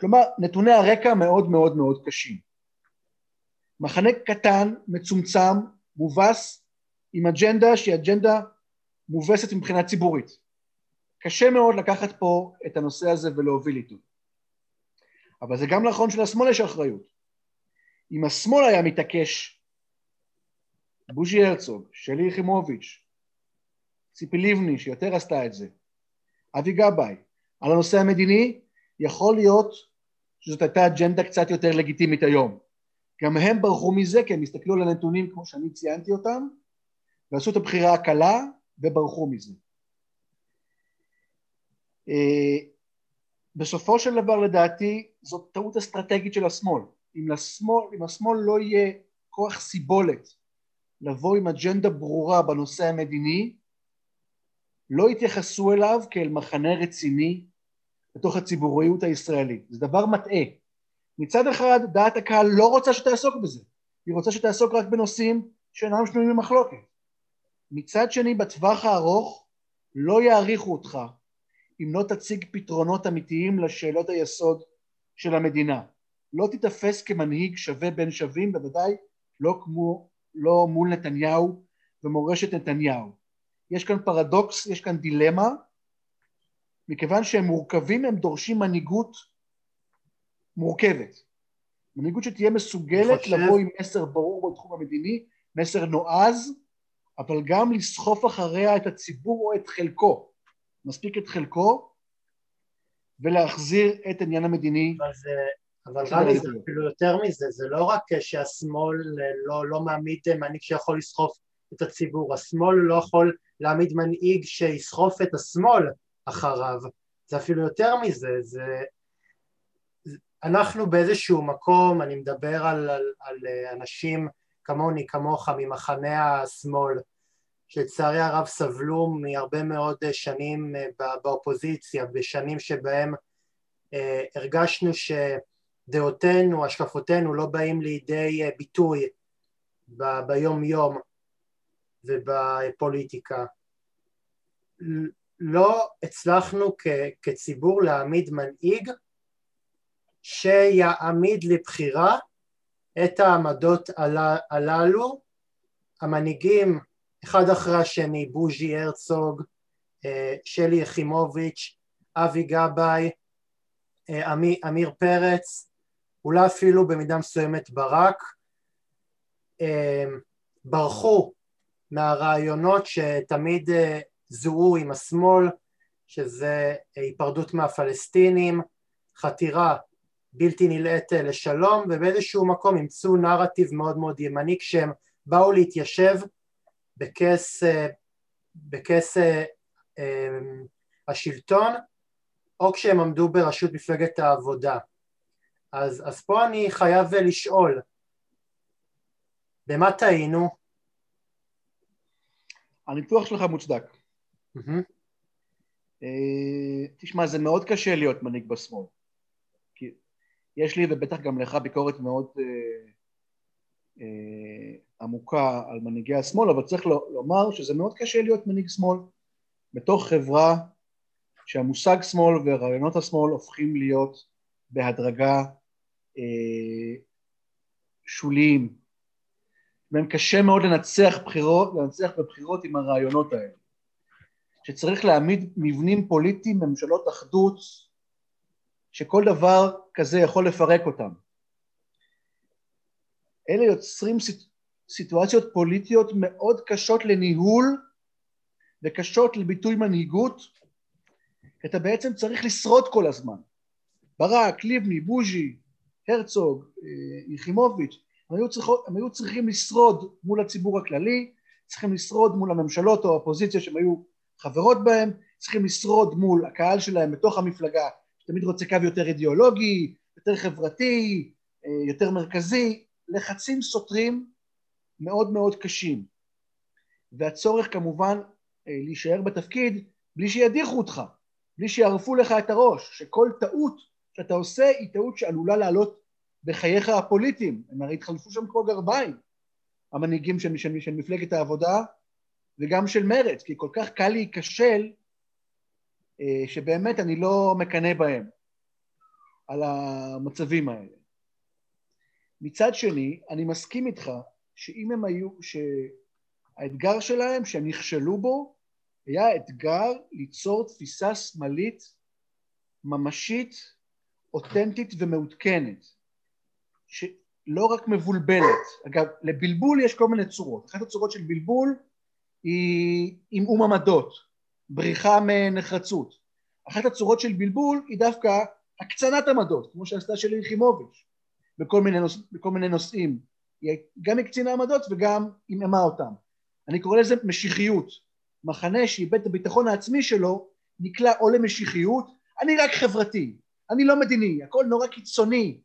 כלומר, נתוני הרקע מאוד מאוד מאוד קשים. מחנה קטן, מצומצם, מובס, עם אג'נדה שהיא אג'נדה מובסת מבחינה ציבורית. קשה מאוד לקחת פה את הנושא הזה ולהוביל איתו. אבל זה גם נכון שלשמאל יש אחריות. אם השמאל היה מתעקש, בוז'י הרצוג, שלי יחימוביץ', ציפי לבני שיותר עשתה את זה, אבי גבאי, על הנושא המדיני, יכול להיות שזאת הייתה אג'נדה קצת יותר לגיטימית היום. גם הם ברחו מזה כי הם הסתכלו על הנתונים כמו שאני ציינתי אותם ועשו את הבחירה הקלה וברחו מזה. אה, בסופו של דבר לדעתי זאת טעות אסטרטגית של השמאל. אם, לשמאל, אם השמאל לא יהיה כוח סיבולת לבוא עם אג'נדה ברורה בנושא המדיני, לא יתייחסו אליו כאל מחנה רציני בתוך הציבוריות הישראלית. זה דבר מטעה. מצד אחד דעת הקהל לא רוצה שתעסוק בזה, היא רוצה שתעסוק רק בנושאים שאינם שנויים במחלוקת. מצד שני בטווח הארוך לא יעריכו אותך אם לא תציג פתרונות אמיתיים לשאלות היסוד של המדינה. לא תיתפס כמנהיג שווה בין שווים, בוודאי לא כמו, לא מול נתניהו ומורשת נתניהו. יש כאן פרדוקס, יש כאן דילמה, מכיוון שהם מורכבים הם דורשים מנהיגות מורכבת. מנהיגות שתהיה מסוגלת חושב... לבוא עם מסר ברור בתחום המדיני, מסר נועז, אבל גם לסחוף אחריה את הציבור או את חלקו. מספיק את חלקו ולהחזיר את העניין המדיני. אבל זה, אבל רני זה אפילו יותר מזה, זה לא רק שהשמאל לא, לא מעמיד מנהיג שיכול לסחוף את הציבור, השמאל לא יכול להעמיד מנהיג שיסחוף את השמאל אחריו, זה אפילו יותר מזה, זה... אנחנו באיזשהו מקום, אני מדבר על, על, על אנשים כמוני, כמוך, ממחנה השמאל, שלצערי הרב סבלו מהרבה מאוד שנים אה, באופוזיציה, בשנים שבהם אה, הרגשנו שדעותינו, השקפותינו לא באים לידי אה, ביטוי ב- ביום יום ובפוליטיקה. לא הצלחנו כ- כציבור להעמיד מנהיג שיעמיד לבחירה את העמדות הללו, המנהיגים אחד אחרי השני, בוז'י הרצוג, אה, שלי יחימוביץ', אבי גבאי, אה, אמיר פרץ, אולי אפילו במידה מסוימת ברק, אה, ברחו מהרעיונות שתמיד זוהו עם השמאל, שזה היפרדות מהפלסטינים, חתירה בלתי נלאית לשלום, ובאיזשהו מקום אימצו נרטיב מאוד מאוד ימני כשהם באו להתיישב בכס, בכס אמ, השלטון או כשהם עמדו בראשות מפלגת העבודה. אז, אז פה אני חייב לשאול, במה טעינו? הניתוח שלך מוצדק. Mm-hmm. תשמע, זה מאוד קשה להיות מנהיג בשמאל. כי יש לי, ובטח גם לך, ביקורת מאוד אה, אה, עמוקה על מנהיגי השמאל, אבל צריך לומר שזה מאוד קשה להיות מנהיג שמאל בתוך חברה שהמושג שמאל ורעיונות השמאל הופכים להיות בהדרגה שוליים. והם קשה מאוד לנצח בחירות, לנצח בבחירות עם הרעיונות האלה. שצריך להעמיד מבנים פוליטיים, ממשלות אחדות, שכל דבר כזה יכול לפרק אותם. אלה יוצרים סיטואציות פוליטיות מאוד קשות לניהול וקשות לביטוי מנהיגות, אתה בעצם צריך לשרוד כל הזמן. ברק, לבני, בוז'י, הרצוג, יחימוביץ', הם היו, צריכות, הם היו צריכים לשרוד מול הציבור הכללי, צריכים לשרוד מול הממשלות או האופוזיציה שהם היו חברות בהם, צריכים לשרוד מול הקהל שלהם בתוך המפלגה, שתמיד רוצה קו יותר אידיאולוגי, יותר חברתי, יותר מרכזי, לחצים סותרים מאוד מאוד קשים. והצורך כמובן להישאר בתפקיד בלי שידיחו אותך, בלי שיערפו לך את הראש, שכל טעות שאתה עושה היא טעות שעלולה לעלות בחייך הפוליטיים, הם הרי התחלפו שם כמו גרביים, המנהיגים של, של, של מפלגת העבודה וגם של מרצ, כי כל כך קל להיכשל אה, שבאמת אני לא מקנא בהם על המצבים האלה. מצד שני, אני מסכים איתך שאם הם היו, שהאתגר שלהם שהם נכשלו בו היה אתגר ליצור תפיסה שמאלית ממשית, אותנטית ומעודכנת, שלא רק מבולבלת. אגב, לבלבול יש כל מיני צורות. אחת הצורות של בלבול היא עמעום עמדות, בריחה מנחרצות. אחת הצורות של בלבול היא דווקא הקצנת עמדות, כמו שעשתה שלי יחימוביץ' בכל מיני, נוש... בכל מיני נושאים. היא גם הקצינה עמדות וגם עמעמה אותם. אני קורא לזה משיחיות. מחנה שאיבד את הביטחון העצמי שלו נקלע או למשיחיות, אני רק חברתי, אני לא מדיני, הכל נורא קיצוני,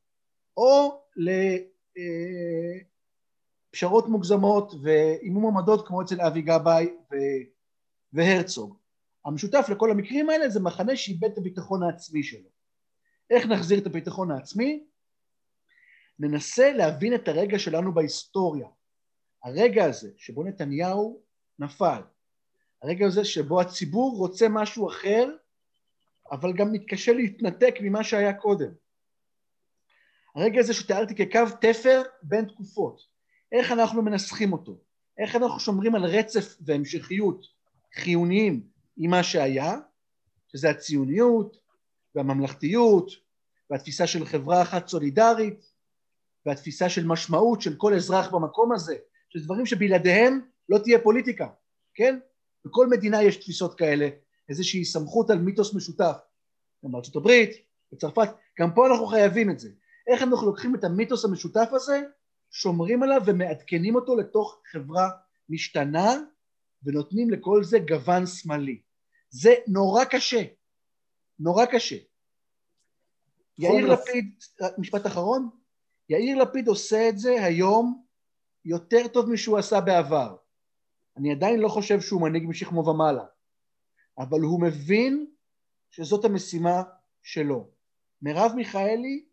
או לפשרות מוגזמות ועימום עמדות כמו אצל אבי גבאי והרצוג. המשותף לכל המקרים האלה זה מחנה שאיבד את הביטחון העצמי שלו. איך נחזיר את הביטחון העצמי? ננסה להבין את הרגע שלנו בהיסטוריה. הרגע הזה שבו נתניהו נפל, הרגע הזה שבו הציבור רוצה משהו אחר, אבל גם מתקשה להתנתק ממה שהיה קודם. הרגע הזה שתיארתי כקו תפר בין תקופות, איך אנחנו מנסחים אותו, איך אנחנו שומרים על רצף והמשכיות חיוניים עם מה שהיה, שזה הציוניות והממלכתיות והתפיסה של חברה אחת סולידרית והתפיסה של משמעות של כל אזרח במקום הזה, שזה דברים שבלעדיהם לא תהיה פוליטיקה, כן? בכל מדינה יש תפיסות כאלה, איזושהי סמכות על מיתוס משותף. גם בארצות הברית, בצרפת, גם פה אנחנו חייבים את זה. איך אנחנו לוקחים את המיתוס המשותף הזה, שומרים עליו ומעדכנים אותו לתוך חברה משתנה, ונותנים לכל זה גוון שמאלי. זה נורא קשה, נורא קשה. יאיר לפיד, משפט אחרון, יאיר לפיד עושה את זה היום יותר טוב משהוא עשה בעבר. אני עדיין לא חושב שהוא מנהיג משכמו ומעלה, אבל הוא מבין שזאת המשימה שלו. מרב מיכאלי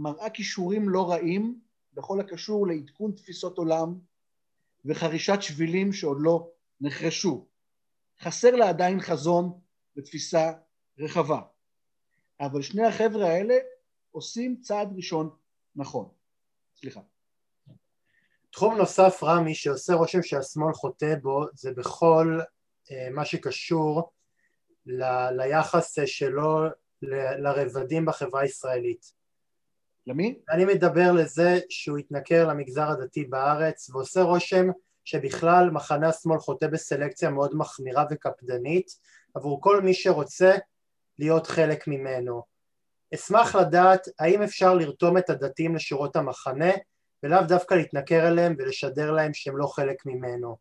מראה כישורים לא רעים בכל הקשור לעדכון תפיסות עולם וחרישת שבילים שעוד לא נחרשו. חסר לה עדיין חזון ותפיסה רחבה. אבל שני החבר'ה האלה עושים צעד ראשון נכון. סליחה. תחום נוסף רמי שעושה רושם שהשמאל חוטא בו זה בכל אה, מה שקשור ל, ליחס שלו ל, לרבדים בחברה הישראלית. למי? אני מדבר לזה שהוא התנכר למגזר הדתי בארץ ועושה רושם שבכלל מחנה השמאל חוטא בסלקציה מאוד מחמירה וקפדנית עבור כל מי שרוצה להיות חלק ממנו. אשמח לדעת האם אפשר לרתום את הדתיים לשורות המחנה ולאו דווקא להתנכר אליהם ולשדר להם שהם לא חלק ממנו.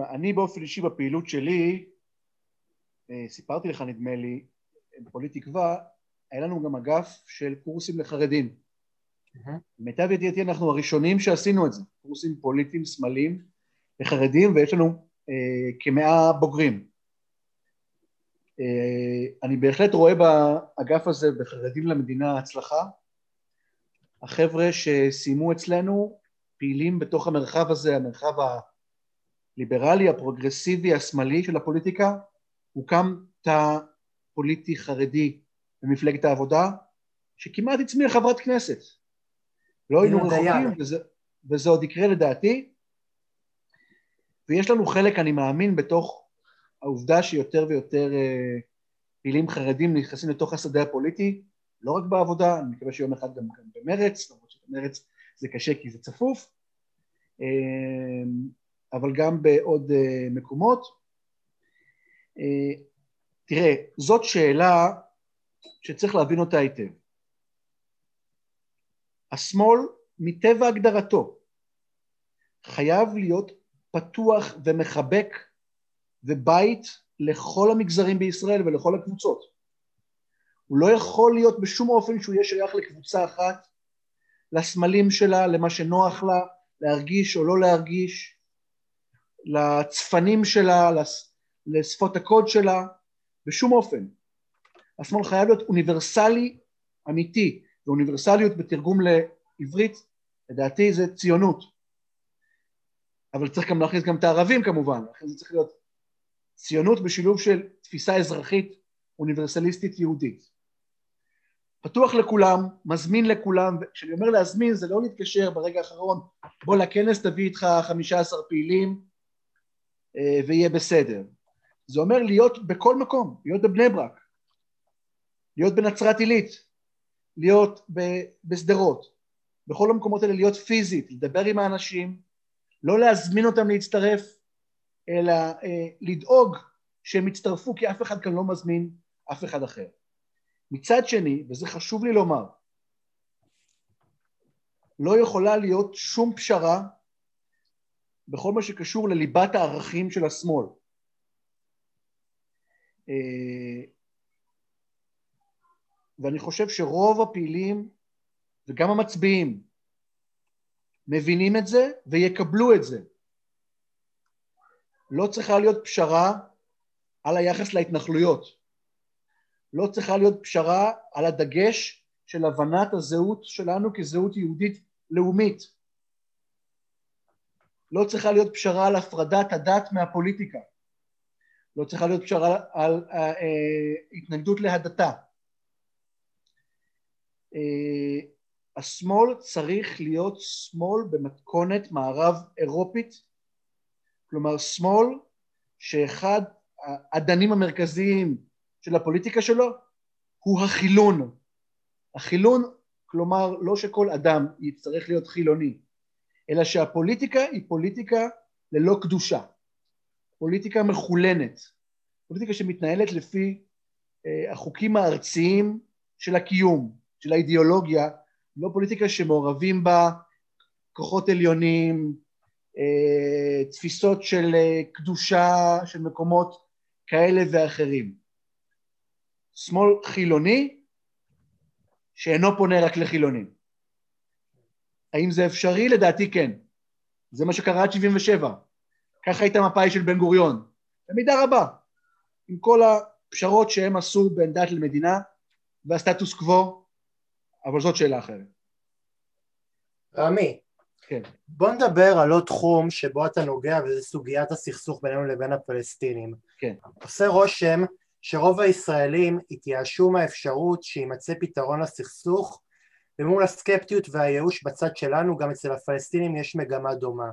אני באופן אישי בפעילות שלי, אה, סיפרתי לך נדמה לי, בפוליט תקווה, היה לנו גם אגף של קורסים לחרדים. למיטב. ידיעתי אנחנו הראשונים שעשינו את זה, קורסים פוליטיים שמאליים לחרדים ויש לנו אה, כמאה בוגרים. אה, אני בהחלט רואה באגף הזה בחרדים למדינה הצלחה. החבר'ה שסיימו אצלנו פעילים בתוך המרחב הזה, המרחב הליברלי, הפרוגרסיבי, השמאלי של הפוליטיקה. הוקם תא פוליטי חרדי במפלגת העבודה, שכמעט הצמיח חברת כנסת. לא היינו רחוקים, וזה, וזה עוד יקרה לדעתי. ויש לנו חלק, אני מאמין, בתוך העובדה שיותר ויותר אה, פעילים חרדים נכנסים לתוך השדה הפוליטי, לא רק בעבודה, אני מקווה שיום אחד גם כאן במרץ, למרות שבמרץ זה קשה כי זה צפוף, אה, אבל גם בעוד אה, מקומות. תראה, זאת שאלה שצריך להבין אותה היטב. השמאל, מטבע הגדרתו, חייב להיות פתוח ומחבק ובית לכל המגזרים בישראל ולכל הקבוצות. הוא לא יכול להיות בשום אופן שהוא יהיה שייך לקבוצה אחת, לסמלים שלה, למה שנוח לה, להרגיש או לא להרגיש, לצפנים שלה, לשפות הקוד שלה, בשום אופן. השמאל חייב להיות אוניברסלי אמיתי, ואוניברסליות בתרגום לעברית, לדעתי זה ציונות. אבל צריך גם להכניס גם את הערבים כמובן, לכן זה צריך להיות ציונות בשילוב של תפיסה אזרחית אוניברסליסטית יהודית. פתוח לכולם, מזמין לכולם, וכשאני אומר להזמין זה לא להתקשר ברגע האחרון, בוא לכנס תביא איתך חמישה עשר פעילים אה, ויהיה בסדר. זה אומר להיות בכל מקום, להיות בבני ברק, להיות בנצרת עילית, להיות בשדרות, בכל המקומות האלה להיות פיזית, לדבר עם האנשים, לא להזמין אותם להצטרף, אלא אה, לדאוג שהם יצטרפו כי אף אחד כאן לא מזמין אף אחד אחר. מצד שני, וזה חשוב לי לומר, לא יכולה להיות שום פשרה בכל מה שקשור לליבת הערכים של השמאל. אה, ואני חושב שרוב הפעילים וגם המצביעים מבינים את זה ויקבלו את זה. לא צריכה להיות פשרה על היחס להתנחלויות. לא צריכה להיות פשרה על הדגש של הבנת הזהות שלנו כזהות יהודית לאומית. לא צריכה להיות פשרה על הפרדת הדת מהפוליטיקה. לא צריכה להיות פשרה על אה, אה, התנגדות להדתה. אה, השמאל צריך להיות שמאל במתכונת מערב אירופית, כלומר שמאל שאחד האדנים המרכזיים של הפוליטיקה שלו הוא החילון. החילון, כלומר לא שכל אדם יצטרך להיות חילוני, אלא שהפוליטיקה היא פוליטיקה ללא קדושה, פוליטיקה מחולנת, פוליטיקה שמתנהלת לפי אה, החוקים הארציים של הקיום, של האידיאולוגיה, לא פוליטיקה שמעורבים בה כוחות עליונים, אה, תפיסות של אה, קדושה של מקומות כאלה ואחרים. שמאל חילוני שאינו פונה רק לחילונים. האם זה אפשרי? לדעתי כן. זה מה שקרה עד 77. ככה הייתה מפאי של בן גוריון, במידה רבה, עם כל הפשרות שהם עשו בין דת למדינה והסטטוס קוו, אבל זאת שאלה אחרת. רמי, כן. בוא נדבר על עוד תחום שבו אתה נוגע וזה סוגיית הסכסוך בינינו לבין הפלסטינים. כן. עושה רושם שרוב הישראלים התייאשו מהאפשרות שיימצא פתרון לסכסוך ומול הסקפטיות והייאוש בצד שלנו גם אצל הפלסטינים יש מגמה דומה.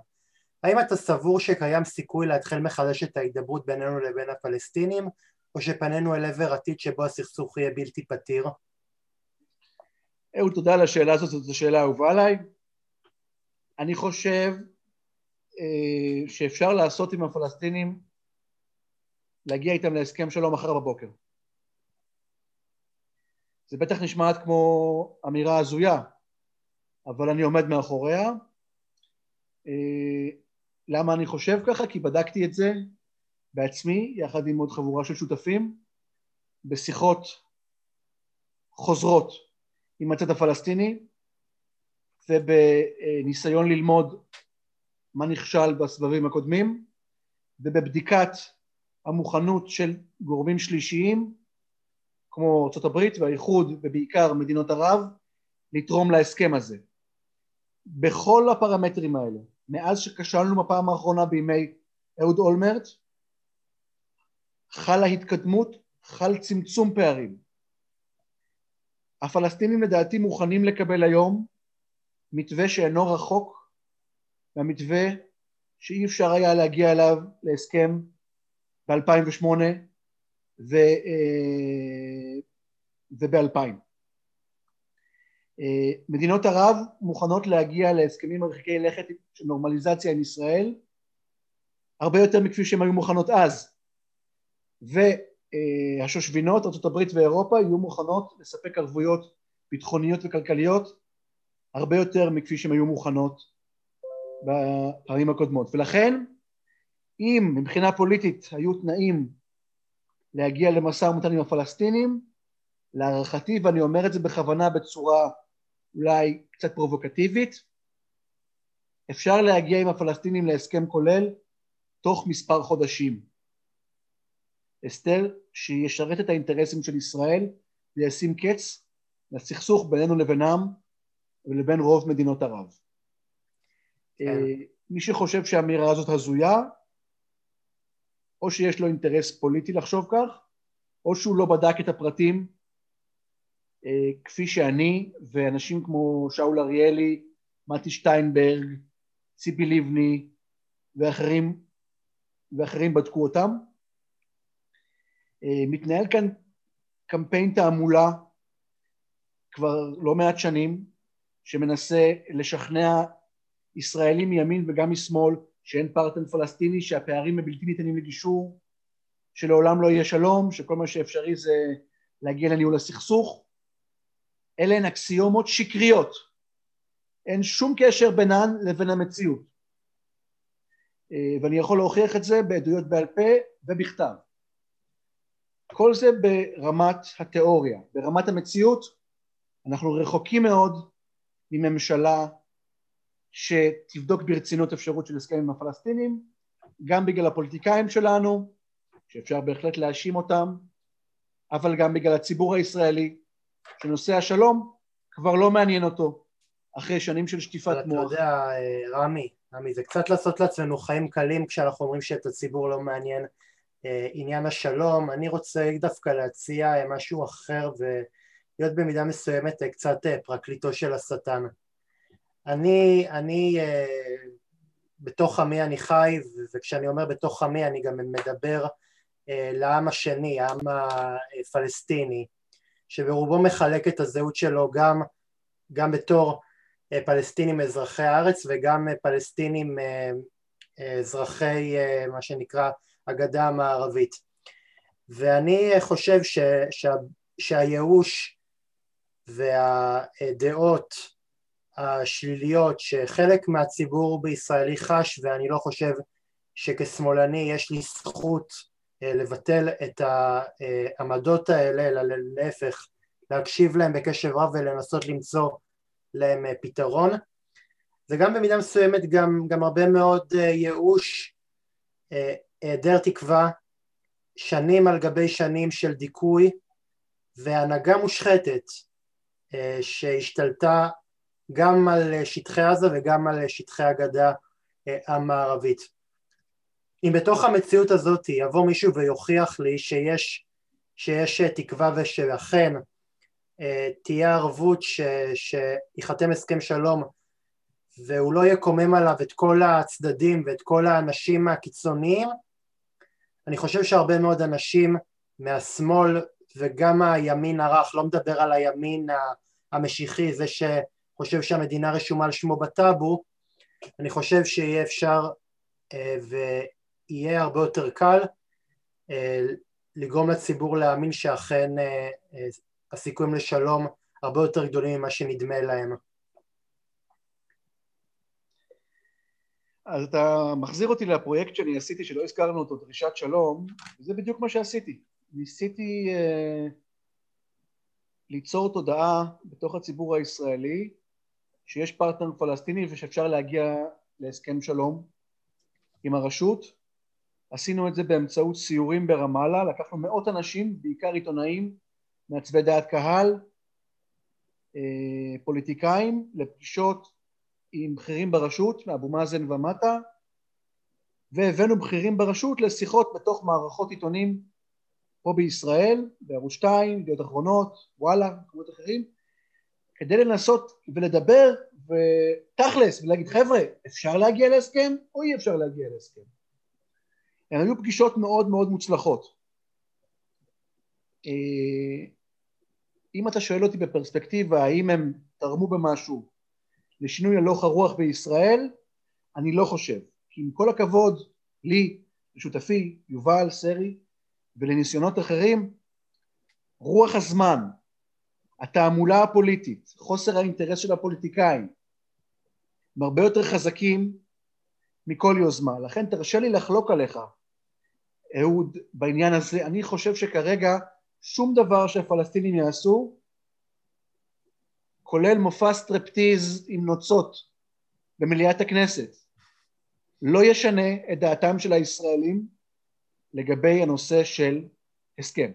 האם אתה סבור שקיים סיכוי להתחיל מחדש את ההידברות בינינו לבין הפלסטינים או שפנינו אל עבר עתיד שבו הסכסוך יהיה בלתי פתיר? אהוד, תודה על השאלה הזאת, זו שאלה אהובה עליי. אני חושב אה, שאפשר לעשות עם הפלסטינים, להגיע איתם להסכם שלום מחר בבוקר. זה בטח נשמעת כמו אמירה הזויה, אבל אני עומד מאחוריה. למה אני חושב ככה? כי בדקתי את זה בעצמי, יחד עם עוד חבורה של שותפים, בשיחות חוזרות עם הצד הפלסטיני, ובניסיון ללמוד מה נכשל בסבבים הקודמים, ובבדיקת המוכנות של גורמים שלישיים, כמו ארה"ב והאיחוד ובעיקר מדינות ערב, לתרום להסכם הזה. בכל הפרמטרים האלה, מאז שכשלנו בפעם האחרונה בימי אהוד אולמרט, חלה התקדמות, חל צמצום פערים. הפלסטינים לדעתי מוכנים לקבל היום מתווה שאינו רחוק מהמתווה שאי אפשר היה להגיע אליו להסכם ב-2008 ו, אה, וב-2000. מדינות ערב מוכנות להגיע להסכמים מרחיקי לכת של נורמליזציה עם ישראל הרבה יותר מכפי שהן היו מוכנות אז. אה, השושבינות, ארה"ב ואירופה, יהיו מוכנות לספק ערבויות ביטחוניות וכלכליות הרבה יותר מכפי שהן היו מוכנות בפעמים הקודמות. ולכן, אם מבחינה פוליטית היו תנאים להגיע למשא ומתן עם הפלסטינים, להערכתי, ואני אומר את זה בכוונה בצורה אולי קצת פרובוקטיבית, אפשר להגיע עם הפלסטינים להסכם כולל תוך מספר חודשים. הסדר שישרת את האינטרסים של ישראל וישים קץ לסכסוך בינינו לבינם ולבין רוב מדינות ערב. כן. אה, מי שחושב שהאמירה הזאת הזויה, או שיש לו אינטרס פוליטי לחשוב כך, או שהוא לא בדק את הפרטים כפי שאני ואנשים כמו שאול אריאלי, מתי שטיינברג, ציפי לבני ואחרים, ואחרים בדקו אותם. אה, מתנהל כאן קמפיין תעמולה כבר לא מעט שנים, שמנסה לשכנע ישראלים מימין וגם משמאל שאין פרטנר פלסטיני, שהפערים הם בלתי ניתנים לגישור, שלעולם לא יהיה שלום, שכל מה שאפשרי זה להגיע לניהול הסכסוך. אלה הן אקסיומות שקריות, אין שום קשר בינן לבין המציאות. אה, ואני יכול להוכיח את זה בעדויות בעל פה ובכתב. כל זה ברמת התיאוריה. ברמת המציאות אנחנו רחוקים מאוד מממשלה שתבדוק ברצינות אפשרות של הסכם עם הפלסטינים, גם בגלל הפוליטיקאים שלנו, שאפשר בהחלט להאשים אותם, אבל גם בגלל הציבור הישראלי, שנושא השלום כבר לא מעניין אותו, אחרי שנים של שטיפת מוח. אתה יודע, רמי, רמי, זה קצת לעשות לעצמנו חיים קלים כשאנחנו אומרים שאת הציבור לא מעניין אה, עניין השלום, אני רוצה דווקא להציע אה, משהו אחר ולהיות במידה מסוימת אה, קצת פרקליטו של השטן. אני, אני בתוך עמי אני חי, וכשאני אומר בתוך עמי אני גם מדבר לעם השני, העם הפלסטיני, שברובו מחלק את הזהות שלו גם, גם בתור פלסטינים אזרחי הארץ וגם פלסטינים אזרחי מה שנקרא הגדה המערבית. ואני חושב ש, שה, שהייאוש והדעות השליליות שחלק מהציבור בישראלי חש, ואני לא חושב שכשמאלני יש לי זכות אה, לבטל את העמדות האלה, אלא להפך, להקשיב להם בקשב רב ולנסות למצוא להם אה, פתרון. זה גם במידה מסוימת גם, גם הרבה מאוד אה, ייאוש היעדר תקווה, שנים על גבי שנים של דיכוי והנהגה מושחתת אה, שהשתלטה גם על שטחי עזה וגם על שטחי הגדה אה, המערבית. אם בתוך המציאות הזאת יבוא מישהו ויוכיח לי שיש, שיש תקווה ושאכן אה, תהיה ערבות שייחתם הסכם שלום והוא לא יקומם עליו את כל הצדדים ואת כל האנשים הקיצוניים, אני חושב שהרבה מאוד אנשים מהשמאל וגם הימין הרך, לא מדבר על הימין המשיחי, זה שחושב שהמדינה רשומה על שמו בטאבו, אני חושב שיהיה אפשר אה, ויהיה הרבה יותר קל אה, לגרום לציבור להאמין שאכן אה, הסיכויים לשלום הרבה יותר גדולים ממה שנדמה להם. אז אתה מחזיר אותי לפרויקט שאני עשיתי שלא הזכרנו אותו, דרישת שלום, וזה בדיוק מה שעשיתי. ניסיתי uh, ליצור תודעה בתוך הציבור הישראלי שיש פרטנר פלסטיני ושאפשר להגיע להסכם שלום עם הרשות. עשינו את זה באמצעות סיורים ברמאללה, לקחנו מאות אנשים, בעיקר עיתונאים, מעצבי דעת קהל, אה, פוליטיקאים, לפגישות עם בכירים ברשות, מאבו מאזן ומטה, והבאנו בכירים ברשות לשיחות בתוך מערכות עיתונים פה בישראל, בערוץ 2, ידיעות אחרונות, וואלה, מקומות אחרים, כדי לנסות ולדבר ותכלס ולהגיד חבר'ה אפשר להגיע להסכם או אי אפשר להגיע להסכם. הן היו פגישות מאוד מאוד מוצלחות. אה, אם אתה שואל אותי בפרספקטיבה האם הם תרמו במשהו לשינוי הלוך הרוח בישראל, אני לא חושב. כי עם כל הכבוד לי, לשותפי, יובל, סרי, ולניסיונות אחרים, רוח הזמן, התעמולה הפוליטית, חוסר האינטרס של הפוליטיקאים, הם הרבה יותר חזקים מכל יוזמה. לכן תרשה לי לחלוק עליך, אהוד, בעניין הזה. אני חושב שכרגע שום דבר שהפלסטינים יעשו, כולל מופע סטריפטיז עם נוצות במליאת הכנסת, לא ישנה את דעתם של הישראלים לגבי הנושא של הסכם.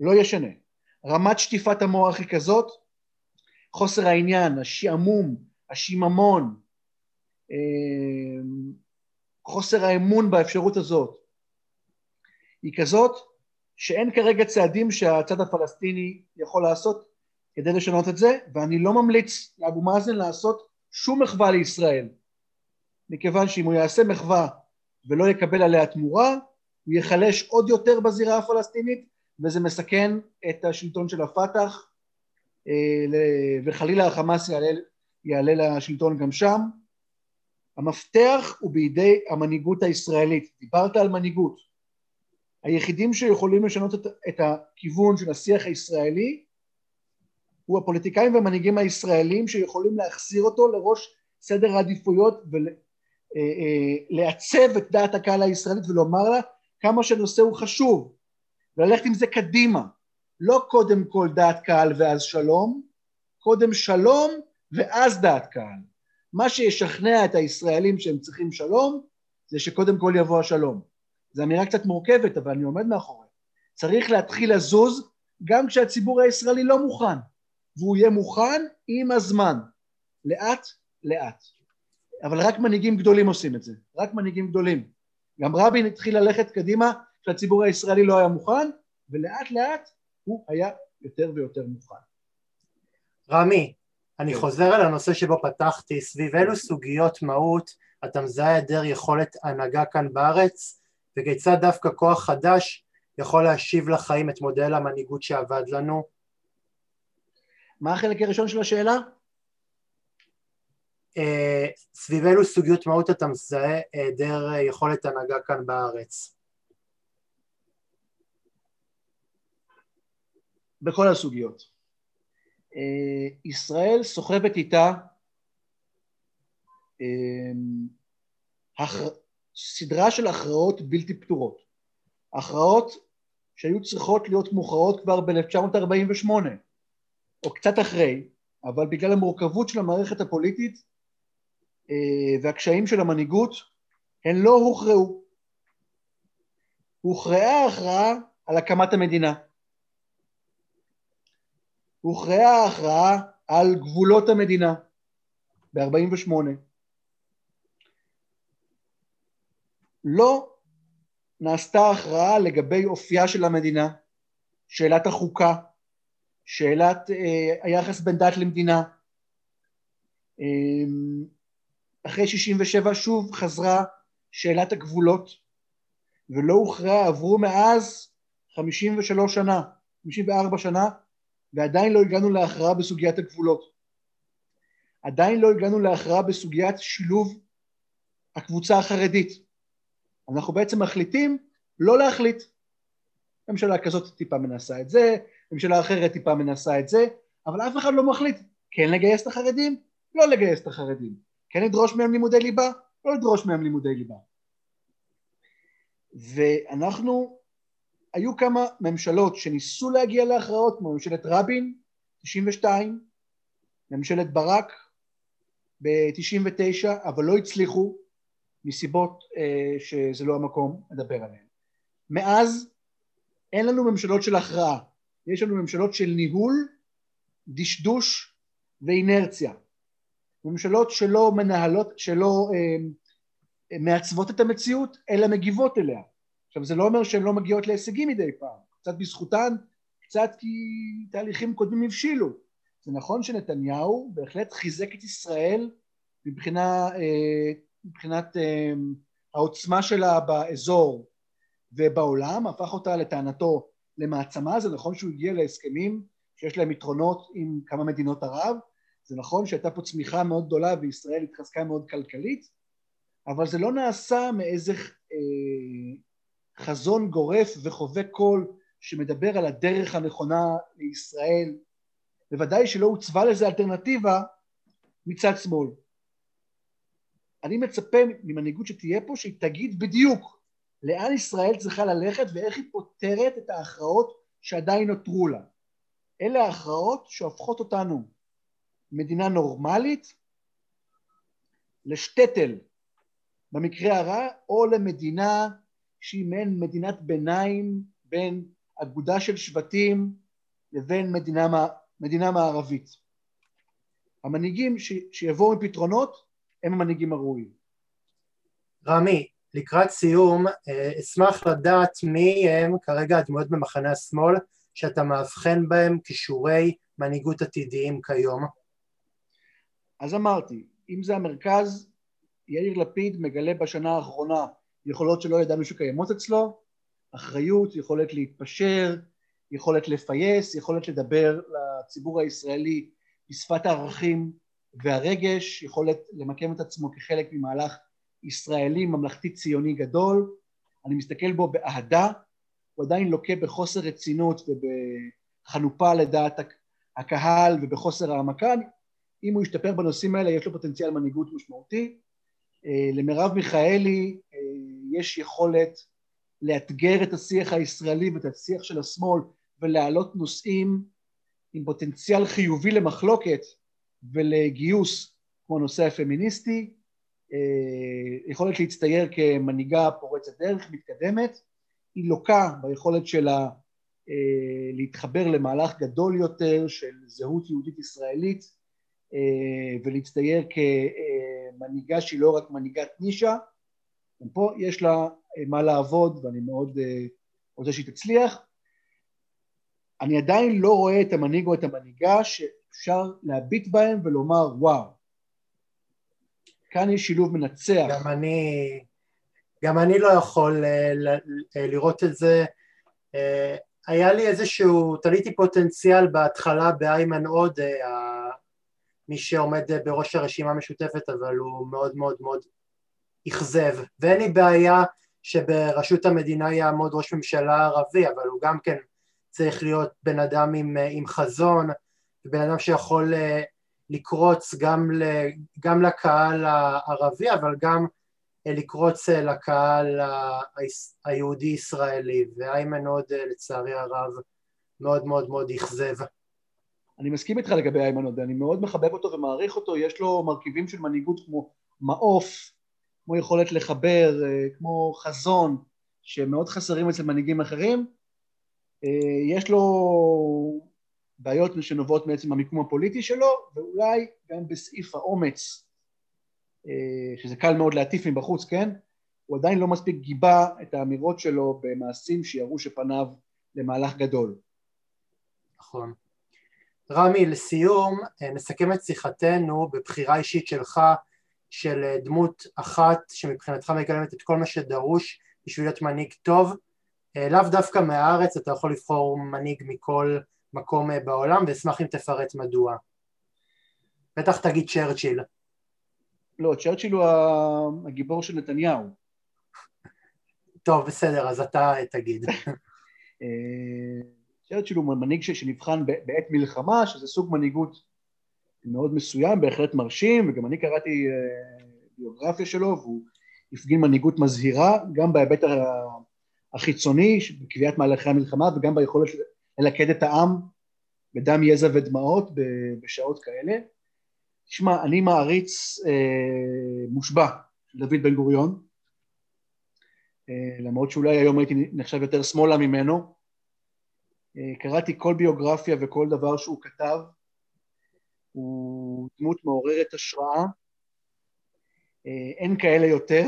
לא ישנה. רמת שטיפת המוח היא כזאת, חוסר העניין, השעמום, השיממון, אה, חוסר האמון באפשרות הזאת, היא כזאת שאין כרגע צעדים שהצד הפלסטיני יכול לעשות כדי לשנות את זה, ואני לא ממליץ לאבו מאזן לעשות שום מחווה לישראל, מכיוון שאם הוא יעשה מחווה ולא יקבל עליה תמורה, הוא ייחלש עוד יותר בזירה הפלסטינית, וזה מסכן את השלטון של הפת"ח, אה, וחלילה החמאס יעלה, יעלה לשלטון גם שם. המפתח הוא בידי המנהיגות הישראלית. דיברת על מנהיגות. היחידים שיכולים לשנות את, את הכיוון של השיח הישראלי הוא הפוליטיקאים והמנהיגים הישראלים שיכולים להחזיר אותו לראש סדר העדיפויות ולעצב אה, אה, את דעת הקהל הישראלית ולומר לה כמה שהנושא הוא חשוב. וללכת עם זה קדימה. לא קודם כל דעת קהל ואז שלום קודם שלום ואז דעת קהל. מה שישכנע את הישראלים שהם צריכים שלום זה שקודם כל יבוא השלום זו אמירה קצת מורכבת אבל אני עומד מאחורי. צריך להתחיל לזוז גם כשהציבור הישראלי לא מוכן והוא יהיה מוכן עם הזמן. לאט לאט. אבל רק מנהיגים גדולים עושים את זה. רק מנהיגים גדולים. גם רבין התחיל ללכת קדימה כשהציבור הישראלי לא היה מוכן ולאט לאט הוא היה יותר ויותר מוכן. רמי אני חוזר על הנושא שבו פתחתי. סביב אילו סוגיות מהות אתה מזהה היעדר יכולת הנהגה כאן בארץ וכיצד דווקא כוח חדש יכול להשיב לחיים את מודל המנהיגות שעבד לנו? מה החלק הראשון של השאלה? אה, סביב אילו סוגיות מהות אתה מזהה היעדר יכולת הנהגה כאן בארץ? בכל הסוגיות. אה, ישראל סוחבת איתה אה, סדרה של הכרעות בלתי פתורות. הכרעות שהיו צריכות להיות מוכרעות כבר ב-1948, או קצת אחרי, אבל בגלל המורכבות של המערכת הפוליטית אה, והקשיים של המנהיגות, הן לא הוכרעו. הוכרעה ההכרעה על הקמת המדינה. הוכרעה ההכרעה על גבולות המדינה ב-48. לא נעשתה הכרעה לגבי אופייה של המדינה, שאלת החוקה, שאלת אה, היחס בין דת למדינה. אה, אחרי 67 שוב חזרה שאלת הגבולות ולא הוכרעה, עברו מאז 53 שנה, 54 שנה ועדיין לא הגענו להכרעה בסוגיית הגבולות. עדיין לא הגענו להכרעה בסוגיית שילוב הקבוצה החרדית. אנחנו בעצם מחליטים לא להחליט. ממשלה כזאת טיפה מנסה את זה, ממשלה אחרת טיפה מנסה את זה, אבל אף אחד לא מחליט כן לגייס את החרדים, לא לגייס את החרדים, כן לדרוש מהם לימודי ליבה, לא לדרוש מהם לימודי ליבה. ואנחנו, היו כמה ממשלות שניסו להגיע להכרעות, כמו ממשלת רבין, 92, ממשלת ברק ב-99, אבל לא הצליחו, מסיבות אה, שזה לא המקום לדבר עליהן. מאז אין לנו ממשלות של הכרעה, יש לנו ממשלות של ניהול, דשדוש ואינרציה. ממשלות שלא מנהלות, שלא אה, מעצבות את המציאות, אלא מגיבות אליה. עכשיו זה לא אומר שהן לא מגיעות להישגים מדי פעם, קצת בזכותן, קצת כי תהליכים קודמים הבשילו. זה נכון שנתניהו בהחלט חיזק את ישראל מבחינה אה, מבחינת אה, העוצמה שלה באזור ובעולם, הפך אותה לטענתו למעצמה, זה נכון שהוא הגיע להסכמים שיש להם יתרונות עם כמה מדינות ערב, זה נכון שהייתה פה צמיחה מאוד גדולה וישראל התחזקה מאוד כלכלית, אבל זה לא נעשה מאיזה אה, חזון גורף וחווה קול שמדבר על הדרך הנכונה לישראל, בוודאי שלא הוצבה לזה אלטרנטיבה מצד שמאל. אני מצפה ממנהיגות שתהיה פה שהיא תגיד בדיוק לאן ישראל צריכה ללכת ואיך היא פותרת את ההכרעות שעדיין נותרו לה. אלה ההכרעות שהופכות אותנו מדינה נורמלית לשטטל במקרה הרע, או למדינה שהיא מעין מדינת ביניים בין אגודה של שבטים לבין מדינה, מדינה מערבית. המנהיגים ש, שיבואו עם פתרונות הם המנהיגים הראויים. רמי, לקראת סיום, אה, אשמח לדעת מי הם כרגע הדמויות במחנה השמאל שאתה מאבחן בהם כישורי מנהיגות עתידיים כיום. אז אמרתי, אם זה המרכז, יאיר לפיד מגלה בשנה האחרונה יכולות שלא ידענו שקיימות אצלו, אחריות, יכולת להתפשר, יכולת לפייס, יכולת לדבר לציבור הישראלי בשפת הערכים והרגש, יכולת למקם את עצמו כחלק ממהלך ישראלי ממלכתי ציוני גדול, אני מסתכל בו באהדה, הוא עדיין לוקה בחוסר רצינות ובחנופה לדעת הקהל ובחוסר העמקה, אם הוא ישתפר בנושאים האלה יש לו פוטנציאל מנהיגות משמעותי. אה, למרב מיכאלי אה, יש יכולת לאתגר את השיח הישראלי ואת השיח של השמאל ולהעלות נושאים עם פוטנציאל חיובי למחלוקת ולגיוס כמו הנושא הפמיניסטי, אה, יכולת להצטייר כמנהיגה פורצת דרך, מתקדמת, היא לוקה ביכולת שלה אה, להתחבר למהלך גדול יותר של זהות יהודית ישראלית אה, ולהצטייר כמנהיגה שהיא לא רק מנהיגת נישה, גם פה יש לה מה לעבוד ואני מאוד רוצה שהיא תצליח. אני עדיין לא רואה את המנהיג או את המנהיגה שאפשר להביט בהם ולומר וואו, כאן יש שילוב מנצח. גם אני, גם אני לא יכול uh, לראות את זה. Uh, היה לי איזשהו, תליתי פוטנציאל בהתחלה באיימן עודה, uh, מי שעומד בראש הרשימה המשותפת, אבל הוא מאוד מאוד מאוד אכזב. ואין לי בעיה שבראשות המדינה יעמוד ראש ממשלה ערבי, אבל הוא גם כן צריך להיות בן אדם עם, עם חזון, בן אדם שיכול לקרוץ גם, ל, גם לקהל הערבי אבל גם אה, לקרוץ אה, לקהל היהודי-ישראלי ואיימן עודה לצערי הרב מאוד מאוד מאוד אכזב. אני מסכים איתך לגבי איימן עודה, אני מאוד מחבב אותו ומעריך אותו, יש לו מרכיבים של מנהיגות כמו מעוף, כמו יכולת לחבר, אה, כמו חזון, שמאוד חסרים אצל מנהיגים אחרים. יש לו בעיות שנובעות מעצם המיקום הפוליטי שלו, ואולי גם בסעיף האומץ, אה, שזה קל מאוד להטיף מבחוץ, כן? הוא עדיין לא מספיק גיבה את האמירות שלו במעשים שיראו שפניו למהלך גדול. נכון. רמי, לסיום, אה, נסכם את שיחתנו בבחירה אישית שלך של אה, דמות אחת שמבחינתך מגלמת את כל מה שדרוש בשביל להיות מנהיג טוב, לאו דווקא מהארץ, אתה יכול לבחור מנהיג מכל מקום אה, בעולם, ואשמח אם תפרט מדוע. בטח תגיד צ'רצ'יל. לא, צ'רצ'יל הוא הגיבור של נתניהו. טוב, בסדר, אז אתה תגיד. אה, צ'רצ'יל הוא מנהיג שנבחן בעת מלחמה, שזה סוג מנהיגות מאוד מסוים, בהחלט מרשים, וגם אני קראתי אה, ביוגרפיה שלו, והוא הפגין מנהיגות מזהירה, גם בהיבט החיצוני, בקביעת מהלכי המלחמה, וגם ביכולת ללכד את העם בדם, יזע ודמעות בשעות כאלה. תשמע, אני מעריץ אה, מושבע של דוד בן גוריון, אה, למרות שאולי היום הייתי נחשב יותר שמאלה ממנו. אה, קראתי כל ביוגרפיה וכל דבר שהוא כתב, הוא דמות מעוררת השראה, אה, אין כאלה יותר,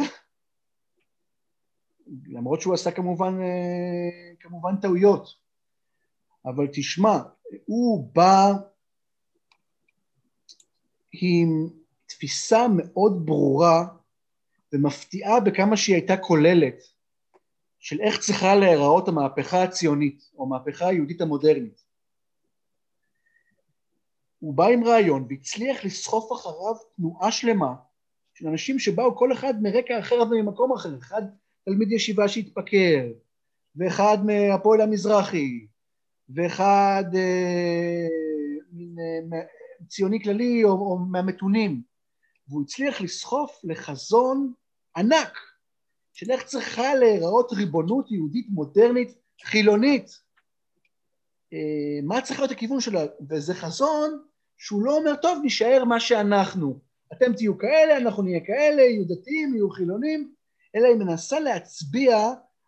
למרות שהוא עשה כמובן, אה, כמובן טעויות. אבל תשמע, הוא בא עם תפיסה מאוד ברורה ומפתיעה בכמה שהיא הייתה כוללת של איך צריכה להיראות המהפכה הציונית או המהפכה היהודית המודרנית. הוא בא עם רעיון והצליח לסחוף אחריו תנועה שלמה של אנשים שבאו כל אחד מרקע אחר וממקום אחר, אחד תלמיד ישיבה שהתפקר, ואחד מהפועל המזרחי, ואחד אה, אה, ציוני כללי או, או מהמתונים, והוא הצליח לסחוף לחזון ענק של איך צריכה להיראות ריבונות יהודית מודרנית חילונית. אה, מה צריך להיות הכיוון שלה? וזה חזון שהוא לא אומר, טוב, נישאר מה שאנחנו. אתם תהיו כאלה, אנחנו נהיה כאלה, יהיו דתיים, יהיו חילונים, אלא היא מנסה להצביע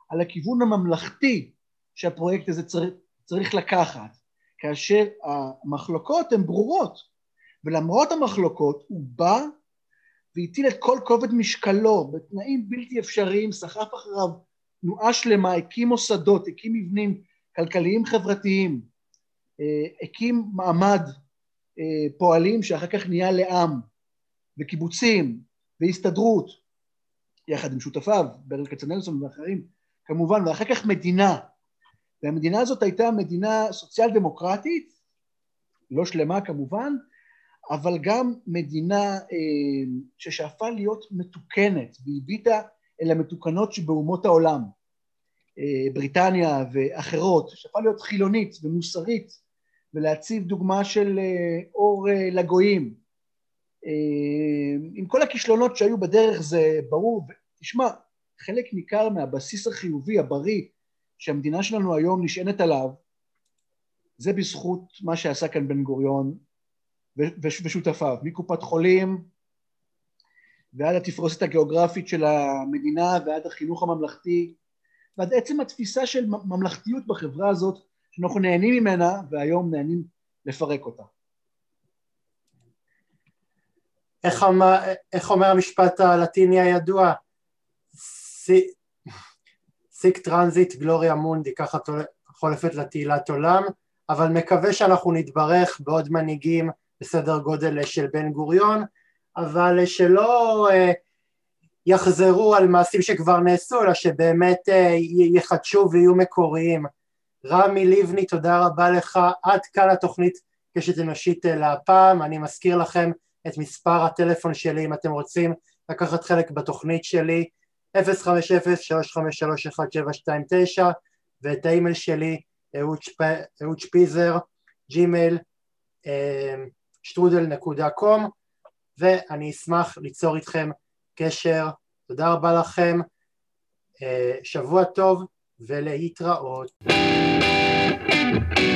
על הכיוון הממלכתי שהפרויקט הזה צריך, צריך לקחת, כאשר המחלוקות הן ברורות, ולמרות המחלוקות הוא בא והטיל את כל כובד משקלו בתנאים בלתי אפשריים, סחף אחריו תנועה שלמה, הקים מוסדות, הקים מבנים כלכליים חברתיים, אה, הקים מעמד אה, פועלים שאחר כך נהיה לעם, וקיבוצים, והסתדרות, יחד עם שותפיו, ברל כצנלסון ואחרים, כמובן, ואחר כך מדינה. והמדינה הזאת הייתה מדינה סוציאל דמוקרטית, לא שלמה כמובן, אבל גם מדינה אה, ששאפה להיות מתוקנת והביטה אל המתוקנות שבאומות העולם, אה, בריטניה ואחרות, שאפה להיות חילונית ומוסרית ולהציב דוגמה של אה, אור לגויים. עם כל הכישלונות שהיו בדרך זה ברור, תשמע, חלק ניכר מהבסיס החיובי, הבריא, שהמדינה שלנו היום נשענת עליו, זה בזכות מה שעשה כאן בן גוריון ושותפיו, מקופת חולים ועד התפרוסת הגיאוגרפית של המדינה ועד החינוך הממלכתי ועד עצם התפיסה של ממלכתיות בחברה הזאת שאנחנו נהנים ממנה והיום נהנים לפרק אותה. איך אומר, המשפט הלטיני הידוע? Sic transit gloria mundi, ככה חולפת לה תהילת עולם, אבל מקווה שאנחנו נתברך בעוד מנהיגים בסדר גודל של בן גוריון, אבל שלא אה, יחזרו על מעשים שכבר נעשו, אלא שבאמת אה, יחדשו ויהיו מקוריים. רמי לבני, תודה רבה לך. עד כאן התוכנית קשת אנושית אה, להפעם. אני מזכיר לכם את מספר הטלפון שלי אם אתם רוצים לקחת חלק בתוכנית שלי, 050-353-1729, ואת האימייל שלי, אהוד שפיזר, ג'ימייל, שטרודל.קום, ואני אשמח ליצור איתכם קשר. תודה רבה לכם, שבוע טוב ולהתראות. thank you